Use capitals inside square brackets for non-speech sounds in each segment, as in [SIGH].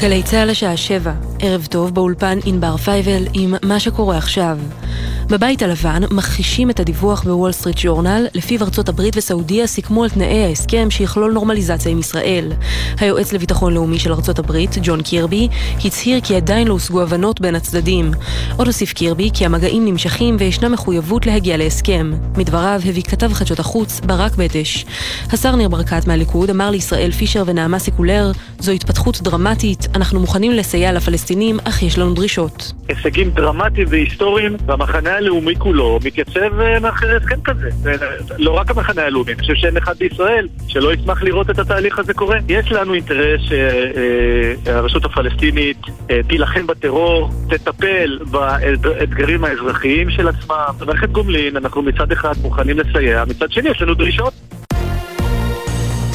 גלי צה"ל השעה שבע, ערב טוב באולפן ענבר פייבל עם מה שקורה עכשיו. בבית הלבן מכחישים את הדיווח בוול סטריט ג'ורנל, לפיו ארצות הברית וסעודיה סיכמו על תנאי ההסכם שיכלול נורמליזציה עם ישראל. היועץ לביטחון לאומי של ארצות הברית, ג'ון קירבי, הצהיר כי עדיין לא הושגו הבנות בין הצדדים. עוד הוסיף קירבי כי המגעים נמשכים וישנה מחויבות להגיע להסכם. מדבריו הביא כתב חדשות החוץ ברק בטש. השר ניר ברקת מהליכוד אמר לישראל פישר ונעמה סיקולר, זו התפתחות דרמטית, אנחנו מוכנים לסייע לפלסטינים, אך יש לנו דרישות. הישגים דרמטיים והיסטוריים, והמחנה הלאומי כולו מתייצב אה, מאחורי הסכם כזה. לא רק המחנה הלאומי, אני חושב שאין אחד בישראל שלא ישמח לראות את התהליך הזה קורה. יש לנו אינטרס שהרשות הפלסטינית אה, תילחם בטרור, תטפל באתגרים האזרחיים של עצמה. במערכת גומלין אנחנו מצד אחד מוכנים לסייע, מצד שני יש לנו דרישות.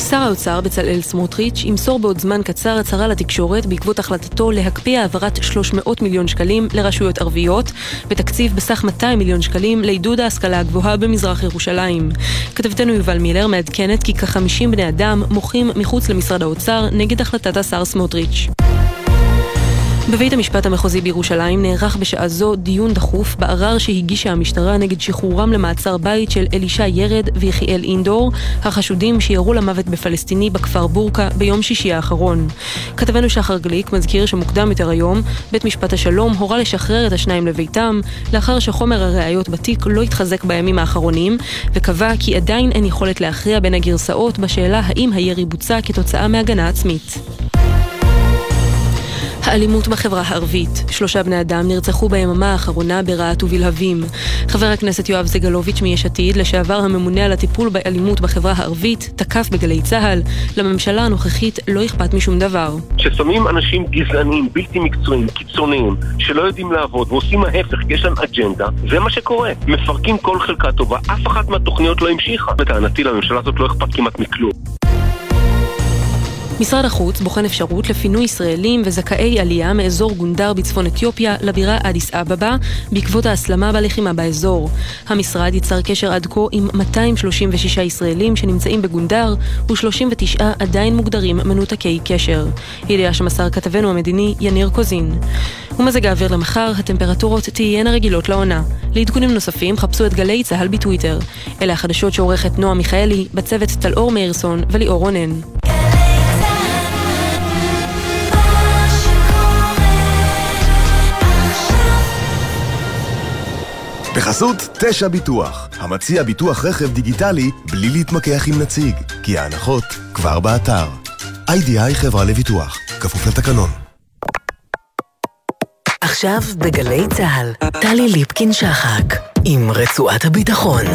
שר האוצר בצלאל סמוטריץ' ימסור בעוד זמן קצר הצהרה לתקשורת בעקבות החלטתו להקפיא העברת 300 מיליון שקלים לרשויות ערביות ותקציב בסך 200 מיליון שקלים לעידוד ההשכלה הגבוהה במזרח ירושלים. כתבתנו יובל מילר מעדכנת כי כ-50 בני אדם מוחים מחוץ למשרד האוצר נגד החלטת השר סמוטריץ'. בבית המשפט המחוזי בירושלים נערך בשעה זו דיון דחוף בערר שהגישה המשטרה נגד שחרורם למעצר בית של אלישע ירד ויחיאל אינדור, החשודים שירו למוות בפלסטיני בכפר בורקה ביום שישי האחרון. כתבנו שחר גליק מזכיר שמוקדם יותר היום, בית משפט השלום הורה לשחרר את השניים לביתם, לאחר שחומר הראיות בתיק לא התחזק בימים האחרונים, וקבע כי עדיין אין יכולת להכריע בין הגרסאות בשאלה האם הירי בוצע כתוצאה מהגנה עצמית. האלימות בחברה הערבית. שלושה בני אדם נרצחו ביממה האחרונה ברהט ובלהבים. חבר הכנסת יואב סגלוביץ' מיש עתיד, לשעבר הממונה על הטיפול באלימות בחברה הערבית, תקף בגלי צה"ל. לממשלה הנוכחית לא אכפת משום דבר. כששמים אנשים גזענים, בלתי מקצועיים, קיצוניים, שלא יודעים לעבוד ועושים ההפך, יש להם אג'נדה, זה מה שקורה. מפרקים כל חלקה טובה, אף אחת מהתוכניות לא המשיכה. לטענתי לממשלה הזאת לא אכפת כמעט מכלום. משרד החוץ בוחן אפשרות לפינוי ישראלים וזכאי עלייה מאזור גונדר בצפון אתיופיה לבירה אדיס אבבה בעקבות ההסלמה בלחימה באזור. המשרד יצר קשר עד כה עם 236 ישראלים שנמצאים בגונדר ו-39 עדיין מוגדרים מנותקי קשר. ידיעה שמסר כתבנו המדיני יניר קוזין. ומזג האוויר למחר, הטמפרטורות תהיינה רגילות לעונה. לעדכונים נוספים חפשו את גלי צה"ל בטוויטר. אלה החדשות שעורכת נועה מיכאלי, בצוות טלאור מאירסון וליאור רונן. בחסות תשע ביטוח, המציע ביטוח רכב דיגיטלי בלי להתמקח עם נציג, כי ההנחות כבר באתר. איי-די-איי חברה לביטוח, כפוף לתקנון. עכשיו בגלי צה"ל, טלי ליפקין-שחק, עם רצועת הביטחון.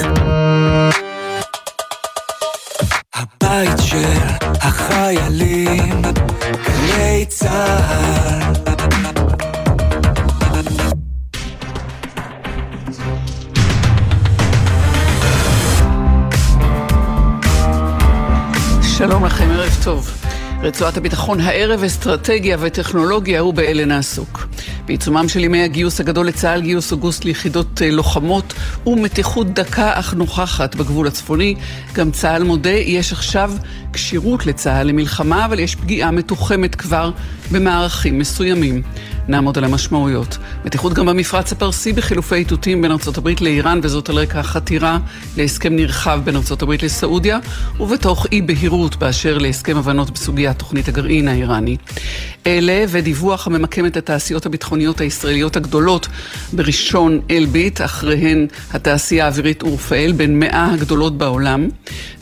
הבית של החיילים, גלי צה"ל שלום לכם, ערב טוב. רצועת הביטחון הערב, אסטרטגיה וטכנולוגיה הוא באלה נעסוק. בעיצומם של ימי הגיוס הגדול לצה"ל, גיוס אוגוסט ליחידות אה, לוחמות ומתיחות דקה אך נוכחת בגבול הצפוני. גם צה"ל מודה, יש עכשיו כשירות לצה"ל למלחמה, אבל יש פגיעה מתוחמת כבר במערכים מסוימים. נעמוד על המשמעויות. מתיחות גם במפרץ הפרסי בחילופי איתותים בין הברית לאיראן, וזאת על רקע החתירה להסכם נרחב בין הברית לסעודיה, ובתוך אי בהירות באשר להסכם הבנות בסוגיית תוכנית הגרעין האיראני. אלה ודיווח הממקם את התעשיות הביטחוניות הישראליות הגדולות בראשון אלביט, אחריהן התעשייה האווירית אורפאל, בין מאה הגדולות בעולם,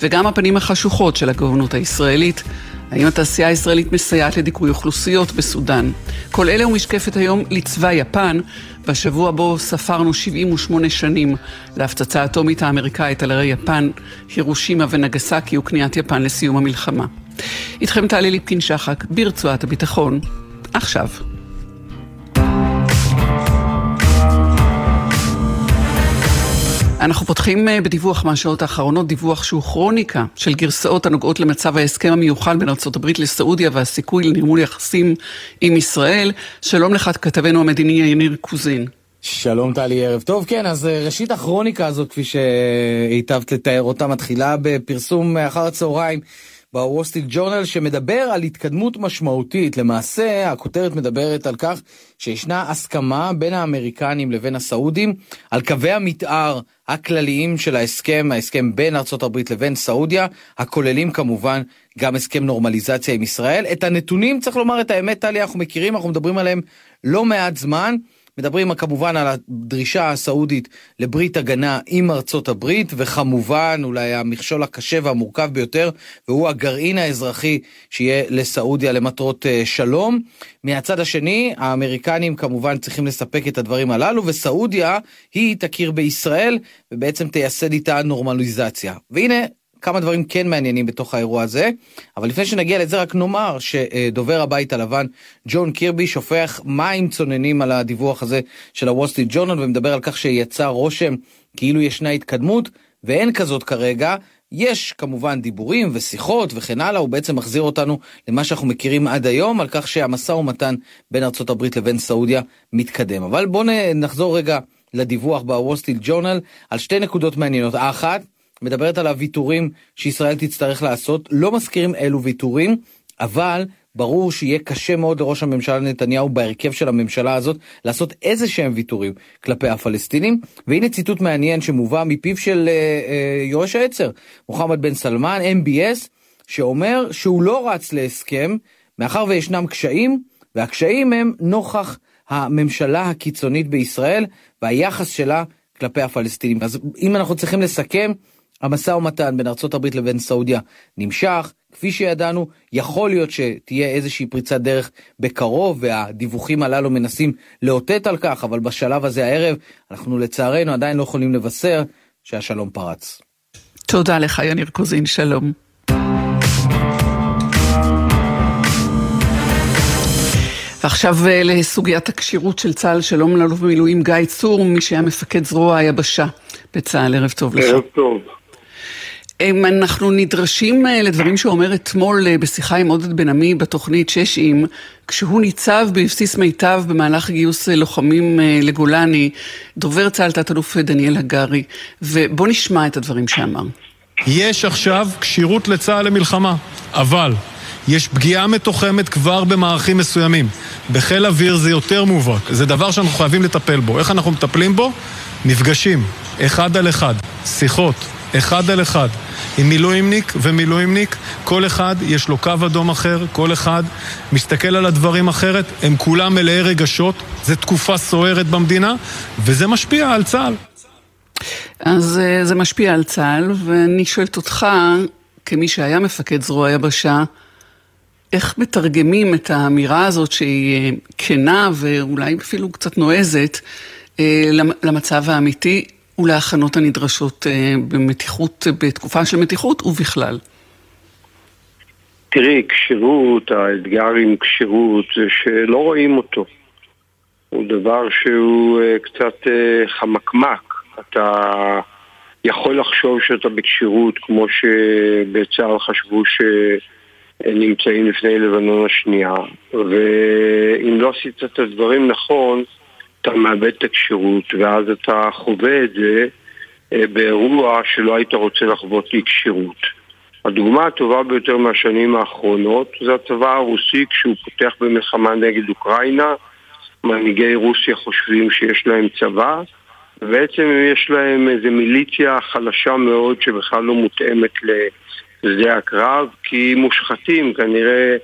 וגם הפנים החשוכות של הגאונות הישראלית. האם התעשייה הישראלית מסייעת לדיכוי אוכלוסיות בסודאן? כל אלה הוא משקפת היום לצבא יפן, בשבוע בו ספרנו 78 שנים להפצצה האטומית האמריקאית על ערי יפן, הירושימה ונגסקי וכניעת יפן לסיום המלחמה. איתכם טלי ליפקין שחק, ברצועת הביטחון. עכשיו. אנחנו פותחים אה, בדיווח מהשעות האחרונות, דיווח שהוא כרוניקה של גרסאות הנוגעות למצב ההסכם המיוחל בין ארה"ב לסעודיה והסיכוי לנרמול יחסים עם ישראל. שלום לך, כתבנו המדיני יניר קוזין. שלום טלי, ערב טוב. כן, אז אה, ראשית הכרוניקה הזאת, כפי שהיטבת לתאר אותה, מתחילה בפרסום אחר הצהריים בוול סטריט ג'ורנל שמדבר על התקדמות משמעותית. למעשה, הכותרת מדברת על כך שישנה הסכמה בין האמריקנים לבין הסעודים על קווי המתאר הכלליים של ההסכם, ההסכם בין ארצות הברית לבין סעודיה, הכוללים כמובן גם הסכם נורמליזציה עם ישראל. את הנתונים, צריך לומר את האמת, טלי, אנחנו מכירים, אנחנו מדברים עליהם לא מעט זמן. מדברים כמובן על הדרישה הסעודית לברית הגנה עם ארצות הברית, וכמובן אולי המכשול הקשה והמורכב ביותר, והוא הגרעין האזרחי שיהיה לסעודיה למטרות uh, שלום. מהצד השני, האמריקנים כמובן צריכים לספק את הדברים הללו, וסעודיה היא תכיר בישראל, ובעצם תייסד איתה נורמליזציה. והנה, כמה דברים כן מעניינים בתוך האירוע הזה, אבל לפני שנגיע לזה רק נאמר שדובר הבית הלבן ג'ון קירבי שופך מים צוננים על הדיווח הזה של הוול סטריט ג'ורנל ומדבר על כך שיצר רושם כאילו ישנה התקדמות ואין כזאת כרגע. יש כמובן דיבורים ושיחות וכן הלאה, הוא בעצם מחזיר אותנו למה שאנחנו מכירים עד היום, על כך שהמשא ומתן בין ארצות הברית לבין סעודיה מתקדם. אבל בואו נחזור רגע לדיווח בוול סטריט ג'ורנל על שתי נקודות מעניינות. האחת, מדברת על הוויתורים שישראל תצטרך לעשות, לא מזכירים אילו ויתורים, אבל ברור שיהיה קשה מאוד לראש הממשלה נתניהו בהרכב של הממשלה הזאת לעשות איזה שהם ויתורים כלפי הפלסטינים. והנה ציטוט מעניין שמובא מפיו של אה, אה, יורש העצר, מוחמד בן סלמן, MBS, שאומר שהוא לא רץ להסכם, מאחר וישנם קשיים, והקשיים הם נוכח הממשלה הקיצונית בישראל והיחס שלה כלפי הפלסטינים. אז אם אנחנו צריכים לסכם, המשא ומתן בין ארצות הברית לבין סעודיה נמשך, כפי שידענו, יכול להיות שתהיה איזושהי פריצת דרך בקרוב, והדיווחים הללו מנסים לאותת על כך, אבל בשלב הזה הערב, אנחנו לצערנו עדיין לא יכולים לבשר שהשלום פרץ. תודה לך, יניר קוזין, שלום. ועכשיו אה, לסוגיית הכשירות של צה"ל, שלום לאלוף במילואים גיא צור, מי שהיה מפקד זרוע היבשה בצה"ל, ערב טוב לך. ערב טוב. אנחנו נדרשים אה, לדברים שהוא אומר אתמול אה, בשיחה עם עודד בן עמי בתוכנית שש עם, כשהוא ניצב בבסיס מיטב במהלך גיוס אה, לוחמים לגולני, דובר צה"ל תת-אלוף דניאל הגרי, ובוא נשמע את הדברים שאמר. יש עכשיו כשירות לצה"ל למלחמה, אבל יש פגיעה מתוחמת כבר במערכים מסוימים. בחיל אוויר זה יותר מובהק, זה דבר שאנחנו חייבים לטפל בו. איך אנחנו מטפלים בו? מפגשים, אחד על אחד, שיחות, אחד על אחד. עם מילואימניק ומילואימניק, כל אחד יש לו קו אדום אחר, כל אחד מסתכל על הדברים אחרת, הם כולם מלאי רגשות, זו תקופה סוערת במדינה, וזה משפיע על צה"ל. אז אה, זה משפיע על צה"ל, ואני שואלת אותך, כמי שהיה מפקד זרוע היבשה, איך מתרגמים את האמירה הזאת שהיא אה, כנה ואולי אפילו קצת נועזת אה, למצב האמיתי ולהכנות הנדרשות אה, במתיחות, בתקופה של מתיחות ובכלל? תראי, כשירות, האתגר עם כשירות זה שלא רואים אותו. הוא דבר שהוא אה, קצת אה, חמקמק. אתה יכול לחשוב שאתה בכשירות כמו שבצה"ל חשבו שנמצאים לפני לבנון השנייה, ואם לא עשית את הדברים נכון, אתה מאבד את הכשירות, ואז אתה חווה את זה אה, באירוע שלא היית רוצה לחוות אי כשירות. הדוגמה הטובה ביותר מהשנים האחרונות זה הצבא הרוסי כשהוא פותח במלחמה נגד אוקראינה. מנהיגי רוסיה חושבים שיש להם צבא, ובעצם יש להם איזו מיליציה חלשה מאוד שבכלל לא מותאמת לשדה הקרב, כי מושחתים כנראה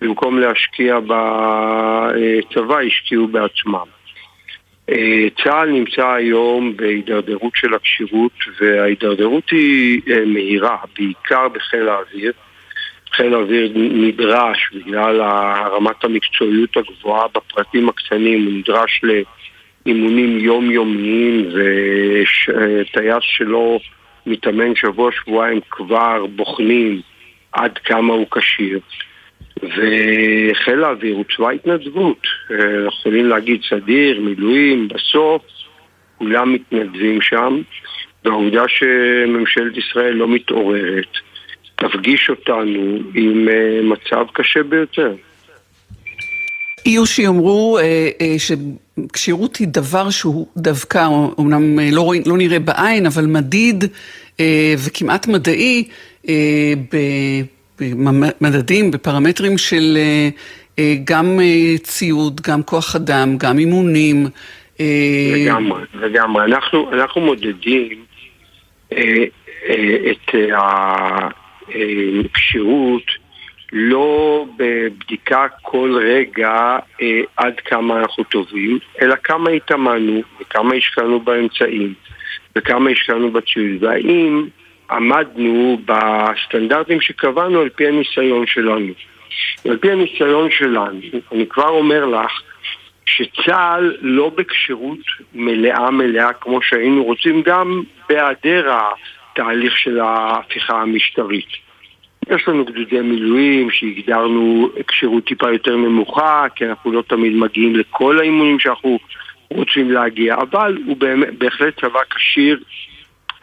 במקום להשקיע בצבא השקיעו בעצמם. אה, צה"ל נמצא היום בהידרדרות של הכשירות וההידרדרות היא אה, מהירה, בעיקר בחיל האוויר. חיל האוויר נדרש בגלל רמת המקצועיות הגבוהה בפרטים הקטנים, הוא נדרש לאימונים יומיומיים וטייס שלא מתאמן שבוע-שבועיים כבר בוחנים עד כמה הוא כשיר. וחיל האוויר הוא צבא התנדבות. אנחנו יכולים להגיד סדיר, מילואים, בסוף כולם מתנדבים שם, והעובדה שממשלת ישראל לא מתעוררת תפגיש אותנו עם אה, מצב קשה ביותר. יהיו שיאמרו אה, אה, שכשירות היא דבר שהוא דווקא, אמנם אה, לא, לא נראה בעין, אבל מדיד אה, וכמעט מדעי אה, ב... במדדים, בפרמטרים של גם ציוד, גם כוח אדם, גם אימונים. לגמרי, לגמרי. אנחנו, אנחנו מודדים את הכשירות לא בבדיקה כל רגע אה, עד כמה אנחנו טובים, אלא כמה התאמנו וכמה השקענו באמצעים וכמה השקענו בציוד, והאם עמדנו בסטנדרטים שקבענו על פי הניסיון שלנו. ועל פי הניסיון שלנו, אני כבר אומר לך שצה"ל לא בכשירות מלאה מלאה כמו שהיינו רוצים, גם בהיעדר התהליך של ההפיכה המשטרית. יש לנו גדודי מילואים שהגדרנו כשירות טיפה יותר נמוכה, כי אנחנו לא תמיד מגיעים לכל האימונים שאנחנו רוצים להגיע, אבל הוא בהחלט צבא כשיר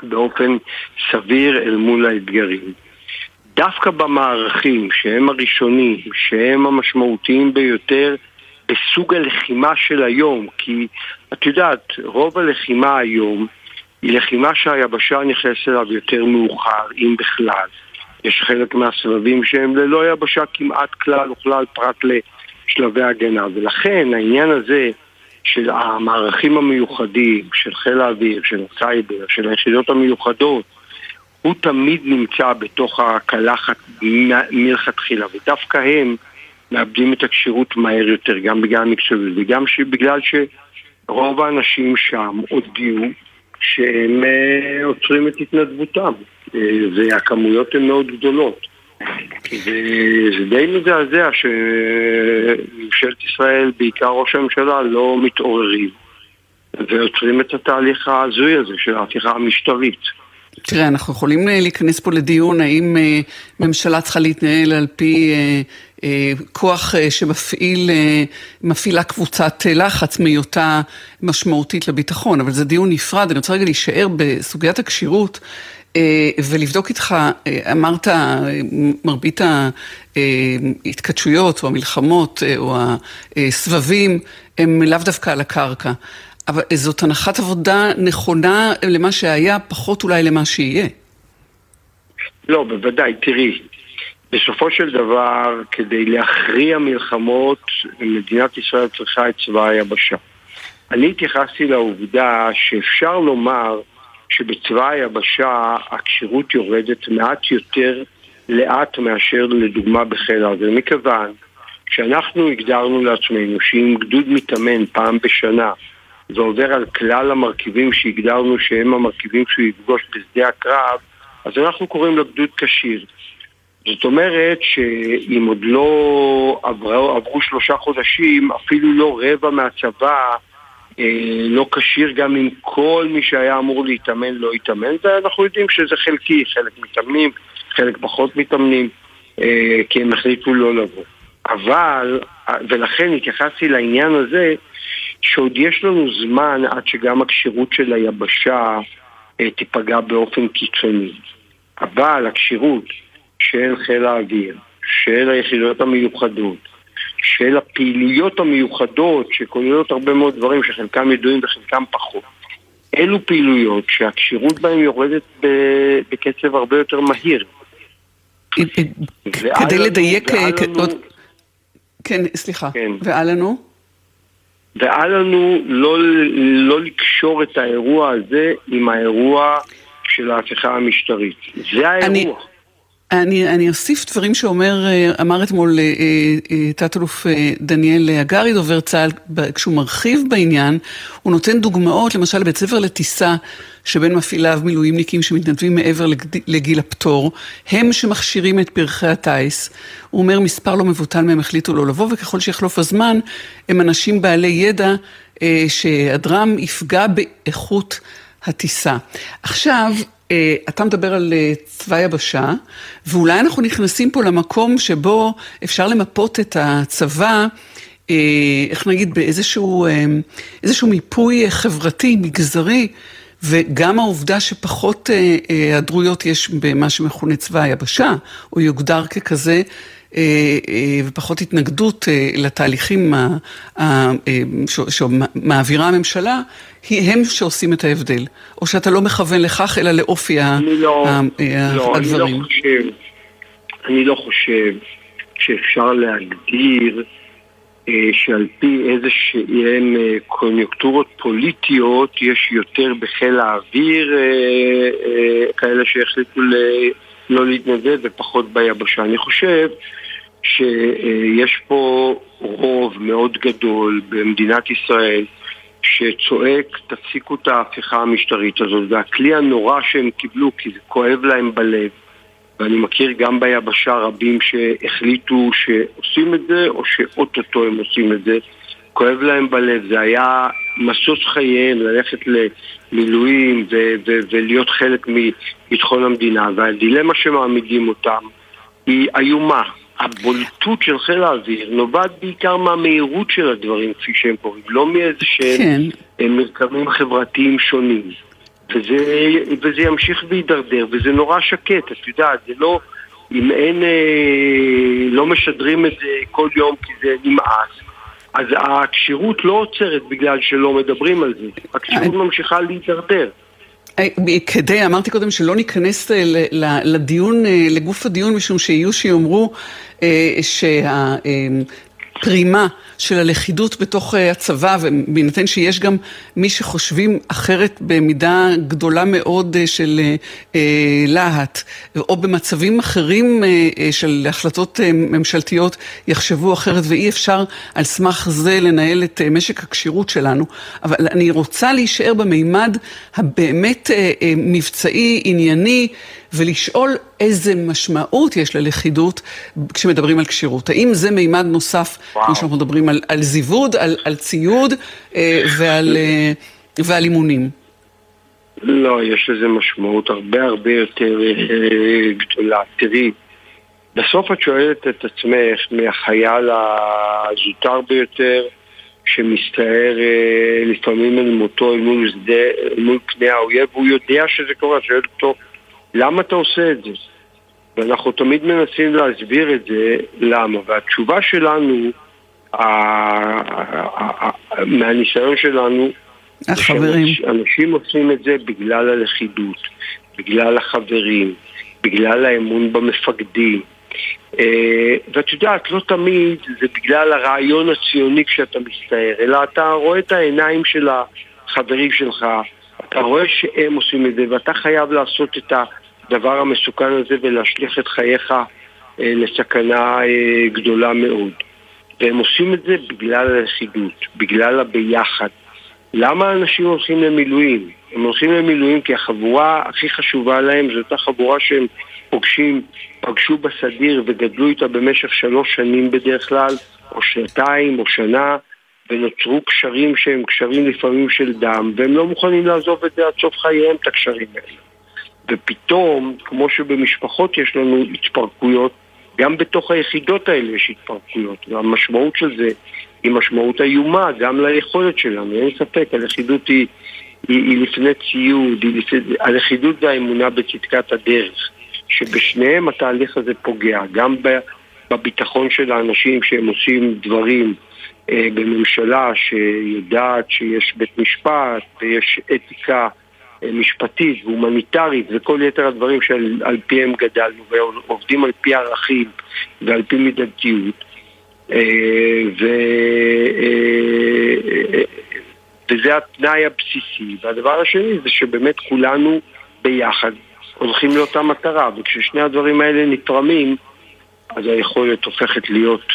באופן סביר אל מול האתגרים. דווקא במערכים שהם הראשונים, שהם המשמעותיים ביותר בסוג הלחימה של היום, כי את יודעת, רוב הלחימה היום היא לחימה שהיבשה נכנסת אליו יותר מאוחר, אם בכלל. יש חלק מהסבבים שהם ללא יבשה כמעט כלל וכלל פרט לשלבי הגנה ולכן העניין הזה של המערכים המיוחדים, של חיל האוויר, של הסייבר, של היחידות המיוחדות הוא תמיד נמצא בתוך הקלחת מלכתחילה ודווקא הם מאבדים את הכשירות מהר יותר גם בגלל המקצועיות וגם בגלל שרוב האנשים שם הודיעו שהם אה, עוצרים את התנדבותם אה, והכמויות הן מאוד גדולות. וזה די מזעזע שממשלת ישראל, בעיקר ראש הממשלה, לא מתעוררים ועוצרים את התהליך ההזוי הזה של ההפיכה המשטרית. תראה, אנחנו יכולים אה, להיכנס פה לדיון האם ממשלה צריכה להתנהל על פי כוח שמפעיל, מפעילה קבוצת לחץ מהיותה משמעותית לביטחון, אבל זה דיון נפרד. אני רוצה רגע להישאר בסוגיית הכשירות. אה, ולבדוק איתך, אה, אמרת, מרבית ההתכתשויות או המלחמות אה, או הסבבים הם לאו דווקא על הקרקע. אבל זאת הנחת עבודה נכונה למה שהיה, פחות אולי למה שיהיה. לא, בוודאי, תראי, בסופו של דבר, כדי להכריע מלחמות, מדינת ישראל צריכה את צבא היבשה. אני התייחסתי לעובדה שאפשר לומר שבצבא היבשה הכשירות יורדת מעט יותר לאט מאשר לדוגמה בחיל האוויר, מכיוון שאנחנו הגדרנו לעצמנו שאם גדוד מתאמן פעם בשנה ועובר על כלל המרכיבים שהגדרנו שהם המרכיבים שהוא יפגוש בשדה הקרב, אז אנחנו קוראים לו גדוד כשיר. זאת אומרת שאם עוד לא עברו, עברו שלושה חודשים, אפילו לא רבע מהצבא לא כשיר גם אם כל מי שהיה אמור להתאמן לא התאמן, ואנחנו יודעים שזה חלקי, חלק מתאמנים, חלק פחות מתאמנים, אה, כי הם החליטו לא לבוא. אבל, ולכן התייחסתי לעניין הזה, שעוד יש לנו זמן עד שגם הכשירות של היבשה אה, תיפגע באופן קיצוני. אבל הכשירות של חיל האוויר, של היחידות המיוחדות, של הפעילויות המיוחדות שכוללות הרבה מאוד דברים שחלקם ידועים וחלקם פחות. אלו פעילויות שהכשירות בהן יורדת בקצב הרבה יותר מהיר. כדי לדייק... כן, סליחה. כן. ואל לנו? ואל לנו לא, לא לקשור את האירוע הזה עם האירוע של ההפיכה המשטרית. זה האירוע. אני... אני, אוסיף דברים שאומר, אה, אמר אתמול אה, אה, תת-אלוף דניאל הגרי, דובר צה"ל, כשהוא מרחיב בעניין, הוא נותן דוגמאות, למשל בית ספר לטיסה, שבין מפעיליו מילואימניקים שמתנדבים מעבר לגיל הפטור, הם שמכשירים את פרחי הטיס. הוא אומר, מספר לא מבוטל מהם החליטו לא לבוא, וככל שיחלוף הזמן, הם אנשים בעלי ידע שהיעדרם יפגע באיכות הטיסה. עכשיו, אתה מדבר על אה, צבא יבשה, ואולי אנחנו נכנסים פה למקום שבו אפשר למפות את הצבא, אה, איך נגיד, באיזשהו איזשהו מיפוי חברתי, מגזרי, וגם העובדה שפחות היעדרויות יש במה שמכונה צבא היבשה, או יוגדר ככזה, אה, אה, ופחות התנגדות אה, לתהליכים שמעבירה הממשלה, הם שעושים את ההבדל. או שאתה לא מכוון לכך, אלא לאופי לא, לא, הדברים. אני לא חושב. אני לא חושב שאפשר להגדיר אה, שעל פי איזה שהן אה, קוניונקטורות פוליטיות יש יותר בחיל האוויר אה, כאלה שהחליטו לא להתנדב ופחות ביבשה. אני חושב שיש פה רוב מאוד גדול במדינת ישראל שצועק תפסיקו את ההפיכה המשטרית הזאת. והכלי הנורא שהם קיבלו כי זה כואב להם בלב. ואני מכיר גם ביבשה רבים שהחליטו שעושים את זה או שאו-טו-טו הם עושים את זה. כואב להם בלב, זה היה משוש חייהם ללכת למילואים ו- ו- ולהיות חלק מביטחון המדינה והדילמה שמעמידים אותם היא איומה הבולטות של חיל האוויר נובעת בעיקר מהמהירות של הדברים כפי שהם קוראים, לא מאיזה שהם כן. מרקמים חברתיים שונים. וזה, וזה ימשיך להידרדר, וזה נורא שקט, את יודעת, זה לא, אם אין, אה, לא משדרים את זה כל יום כי זה נמאס, אז הכשירות לא עוצרת בגלל שלא מדברים על זה, הכשירות ממשיכה להידרדר. אה, כדי, אמרתי קודם שלא ניכנס אה, לדיון, אה, לגוף הדיון, משום שיהיו שיאמרו שה... פרימה של הלכידות בתוך אה, הצבא, ובהינתן שיש גם מי שחושבים אחרת במידה גדולה מאוד אה, של אה, להט, או במצבים אחרים של החלטות ממשלתיות יחשבו אחרת, ואי אפשר על סמך זה לנהל את משק הכשירות שלנו. אבל אני רוצה להישאר במימד הבאמת מבצעי, ענייני, ולשאול איזה משמעות יש ללכידות כשמדברים על כשירות. האם זה מימד נוסף, כמו שאנחנו מדברים על, על זיווד, על, על ציוד אה, ועל, אה, ועל אימונים? לא, יש לזה משמעות הרבה הרבה יותר אה, גדולה. תראי, בסוף את שואלת את עצמך מהחייל הזוטר ביותר, שמסתער לפעמים אל מותו אל מול, שדה, אל מול פני האויב, והוא יודע שזה קורה, שואל אותו למה אתה עושה את זה? ואנחנו תמיד מנסים להסביר את זה, למה? והתשובה שלנו, מהניסיון שלנו, החברים. אנשים עושים את זה בגלל הלכידות, בגלל החברים, בגלל האמון במפקדים. אה, ואת יודעת, לא תמיד זה בגלל הרעיון הציוני כשאתה מסתער, אלא אתה רואה את העיניים של החברים שלך, אתה רואה שהם עושים את זה, ואתה חייב לעשות את הדבר המסוכן הזה ולהשליך את חייך אה, לסכנה אה, גדולה מאוד. והם עושים את זה בגלל הלכידות, בגלל הביחד. למה אנשים הולכים למילואים? הם הולכים למילואים כי החבורה הכי חשובה להם זו אותה חבורה שהם פוגשים, פגשו בסדיר וגדלו איתה במשך שלוש שנים בדרך כלל, או שנתיים, או שנה, ונוצרו קשרים שהם קשרים לפעמים של דם, והם לא מוכנים לעזוב את זה עד סוף חייהם, את הקשרים האלה. ופתאום, כמו שבמשפחות יש לנו התפרקויות, גם בתוך היחידות האלה יש התפרקויות, והמשמעות של זה היא משמעות איומה גם ליכולת שלנו, אין ספק, הלכידות היא, היא, היא לפני ציוד, היא לפני, הלכידות זה האמונה בצדקת הדרך, שבשניהם התהליך הזה פוגע, גם בביטחון של האנשים שהם עושים דברים בממשלה שיודעת שיש בית משפט ויש אתיקה אה, משפטית והומניטרית וכל יתר הדברים שעל פיהם גדלנו ועובדים על פי ערכים ועל פי מידתיות אה, ו... וזה התנאי הבסיסי והדבר השני זה שבאמת כולנו ביחד הולכים לאותה מטרה וכששני הדברים האלה נתרמים אז היכולת הופכת להיות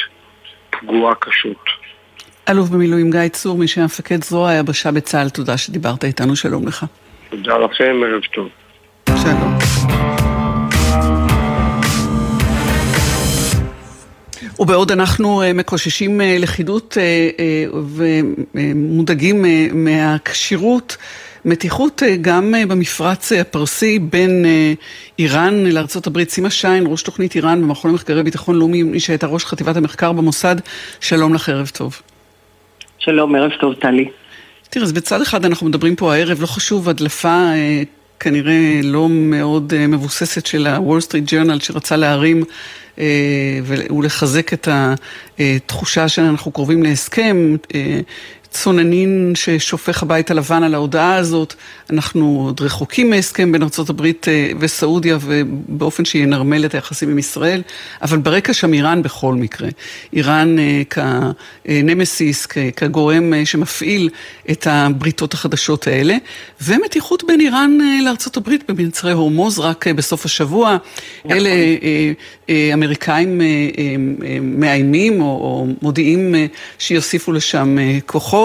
פגועה קשות. אלוף במילואים גיא צור, מי שהיה מפקד זרוע היבשה בצה"ל, תודה שדיברת איתנו, שלום לך. תודה לכם, ערב טוב. שלום. ובעוד אנחנו אה, מקוששים אה, לכידות אה, ומודאגים מהכשירות, מתיחות גם במפרץ הפרסי בין איראן לארה"ב. סימה שיין, ראש תוכנית איראן במכון למחקרי ביטחון לאומי, מי שהייתה ראש חטיבת המחקר במוסד, שלום לך, ערב טוב. שלום, ערב טוב, טלי. תראה, אז בצד אחד אנחנו מדברים פה הערב, לא חשוב, הדלפה אה, כנראה לא מאוד אה, מבוססת של הוול סטריט ג'רנל שרצה להרים אה, ולחזק את התחושה שאנחנו קרובים להסכם. צוננין ששופך הבית הלבן על ההודעה הזאת. אנחנו עוד רחוקים מהסכם בין ארה"ב אה, וסעודיה ובאופן שינרמל את היחסים עם ישראל, אבל ברקע שם איראן בכל מקרה. איראן אה, כנמסיס, כגורם אה, שמפעיל את הבריתות החדשות האלה, ומתיחות בין איראן לארה"ב במצרי הורמוז רק בסוף השבוע. נכון. אלה אמריקאים מאיימים או מודיעים שיוסיפו לשם כוחות,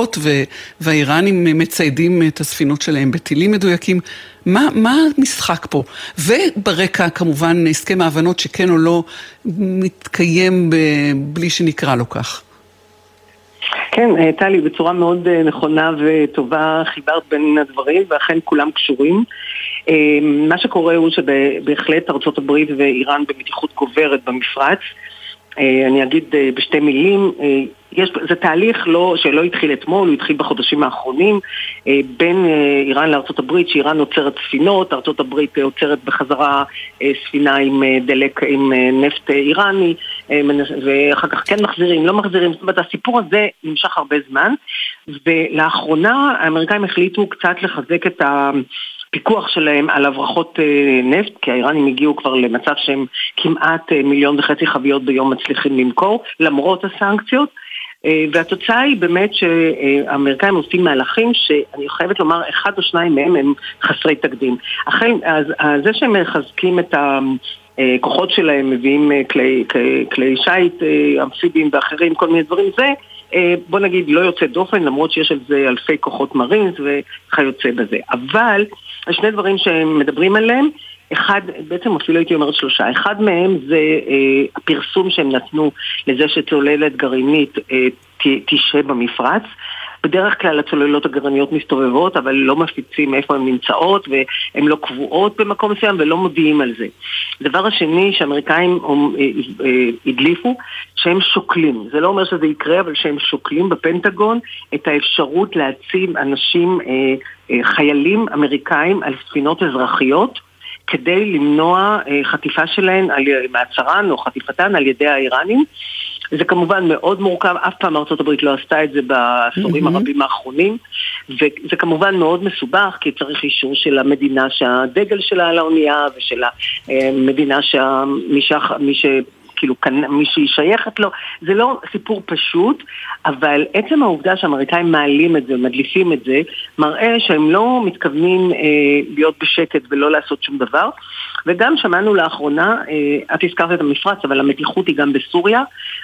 והאיראנים מציידים את הספינות שלהם בטילים מדויקים. מה, מה המשחק פה? וברקע כמובן הסכם ההבנות שכן או לא מתקיים ב, בלי שנקרא לו כך. כן, אה, טלי, בצורה מאוד אה, נכונה וטובה חיברת בין הדברים, ואכן כולם קשורים. אה, מה שקורה הוא שבהחלט ארה"ב ואיראן במתיחות גוברת במפרץ. אני אגיד בשתי מילים, יש, זה תהליך לא, שלא התחיל אתמול, הוא התחיל בחודשים האחרונים בין איראן לארה"ב, שאיראן עוצרת ספינות, ארה"ב עוצרת בחזרה ספינה עם דלק, עם נפט איראני, ואחר כך כן מחזירים, לא מחזירים, זאת אומרת הסיפור הזה נמשך הרבה זמן, ולאחרונה האמריקאים החליטו קצת לחזק את ה... הפיקוח שלהם על הברחות אה, נפט, כי האיראנים הגיעו כבר למצב שהם כמעט אה, מיליון וחצי חביות ביום מצליחים למכור, למרות הסנקציות. אה, והתוצאה היא באמת שהאמריקאים עושים מהלכים שאני חייבת לומר, אחד או שניים מהם הם חסרי תקדים. אכן, אז, אז זה שהם מחזקים את הכוחות שלהם, מביאים כלי, כלי, כלי שיט, אמפיביים ואחרים, כל מיני דברים, זה בוא נגיד לא יוצא דופן, למרות שיש על זה אלפי כוחות מרינס וכיוצא בזה. אבל שני דברים שהם מדברים עליהם, אחד, בעצם אפילו הייתי אומרת שלושה, אחד מהם זה אה, הפרסום שהם נתנו לזה שצוללת גרעינית אה, תשהה במפרץ. בדרך כלל הצוללות הגרעיניות מסתובבות, אבל לא מפיצים איפה הן נמצאות, והן לא קבועות במקום מסוים ולא מודיעים על זה. הדבר השני שהאמריקאים אה, אה, הדליפו, שהם שוקלים. זה לא אומר שזה יקרה, אבל שהם שוקלים בפנטגון את האפשרות להציב אנשים, אה, חיילים אמריקאים על ספינות אזרחיות. כדי למנוע חטיפה שלהן, מעצרן או חטיפתן על ידי האיראנים. זה כמובן מאוד מורכב, אף פעם ארה"ב לא עשתה את זה בעשורים mm-hmm. הרבים האחרונים, וזה כמובן מאוד מסובך, כי צריך אישור של המדינה שהדגל שלה על האונייה, ושל המדינה שמי ש... כאילו מי שהיא שייכת לו, זה לא סיפור פשוט, אבל עצם העובדה שהאמריקאים מעלים את זה, מדליפים את זה, מראה שהם לא מתכוונים אה, להיות בשקט ולא לעשות שום דבר. וגם שמענו לאחרונה, אה, את הזכרת את המפרץ, אבל המתיחות היא גם בסוריה.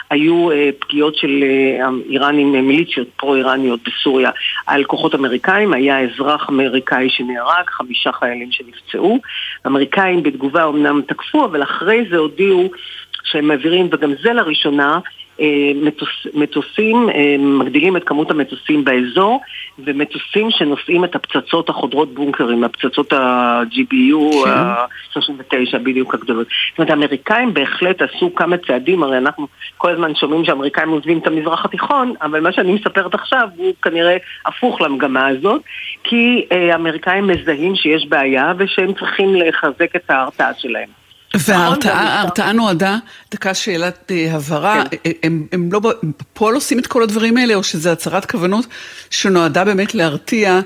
היו אה, פגיעות של אה, איראנים, מיליציות פרו-איראניות בסוריה על כוחות אמריקאים. היה אזרח אמריקאי שנהרג, חמישה חיילים שנפצעו. האמריקאים בתגובה אמנם תקפו, אבל אחרי זה הודיעו שהם מעבירים, וגם זה לראשונה, אה, מטוס, מטוסים, אה, מגדילים את כמות המטוסים באזור, ומטוסים שנושאים את הפצצות החודרות בונקרים, הפצצות ה-GBU, ה-39 בדיוק הגדולות. זאת אומרת, האמריקאים בהחלט עשו כמה צעדים, הרי אנחנו כל הזמן שומעים שהאמריקאים עוזבים את המזרח התיכון, אבל מה שאני מספרת עכשיו הוא כנראה הפוך למגמה הזאת, כי אה, האמריקאים מזהים שיש בעיה ושהם צריכים לחזק את ההרתעה שלהם. וההרתעה נועדה, דקה שאלת אה, הבהרה, כן. הם, הם לא בפועל עושים את כל הדברים האלה, או שזה הצהרת כוונות שנועדה באמת להרתיע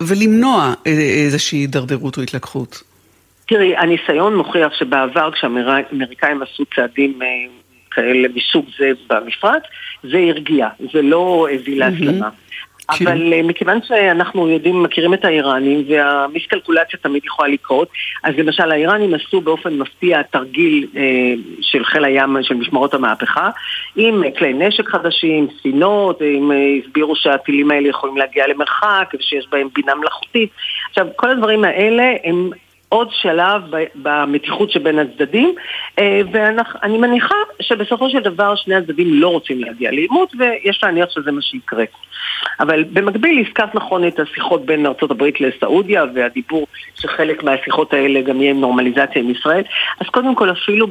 ולמנוע אה, איזושהי הידרדרות או התלקחות? תראי, הניסיון מוכיח שבעבר כשהאמריקאים עשו צעדים אה, כאלה מסוג זה במפרץ, זה הרגיע, זה לא הביא להסלמה. Mm-hmm. אבל כן. מכיוון שאנחנו יודעים, מכירים את האיראנים והמיסקלקולציה תמיד יכולה לקרות, אז למשל האיראנים עשו באופן מפתיע תרגיל אה, של חיל הים של משמרות המהפכה עם כלי נשק חדשים, ספינות, עם, אה, הסבירו שהטילים האלה יכולים להגיע למרחק ושיש בהם בינה מלאכותית. עכשיו, כל הדברים האלה הם עוד שלב במתיחות שבין הצדדים, אה, ואני מניחה שבסופו של דבר שני הצדדים לא רוצים להגיע לעימות, ויש להניח שזה מה שיקרה. אבל במקביל הזכרת נכון את השיחות בין ארה"ב לסעודיה, והדיבור שחלק מהשיחות האלה גם יהיה עם נורמליזציה עם ישראל. אז קודם כל, אפילו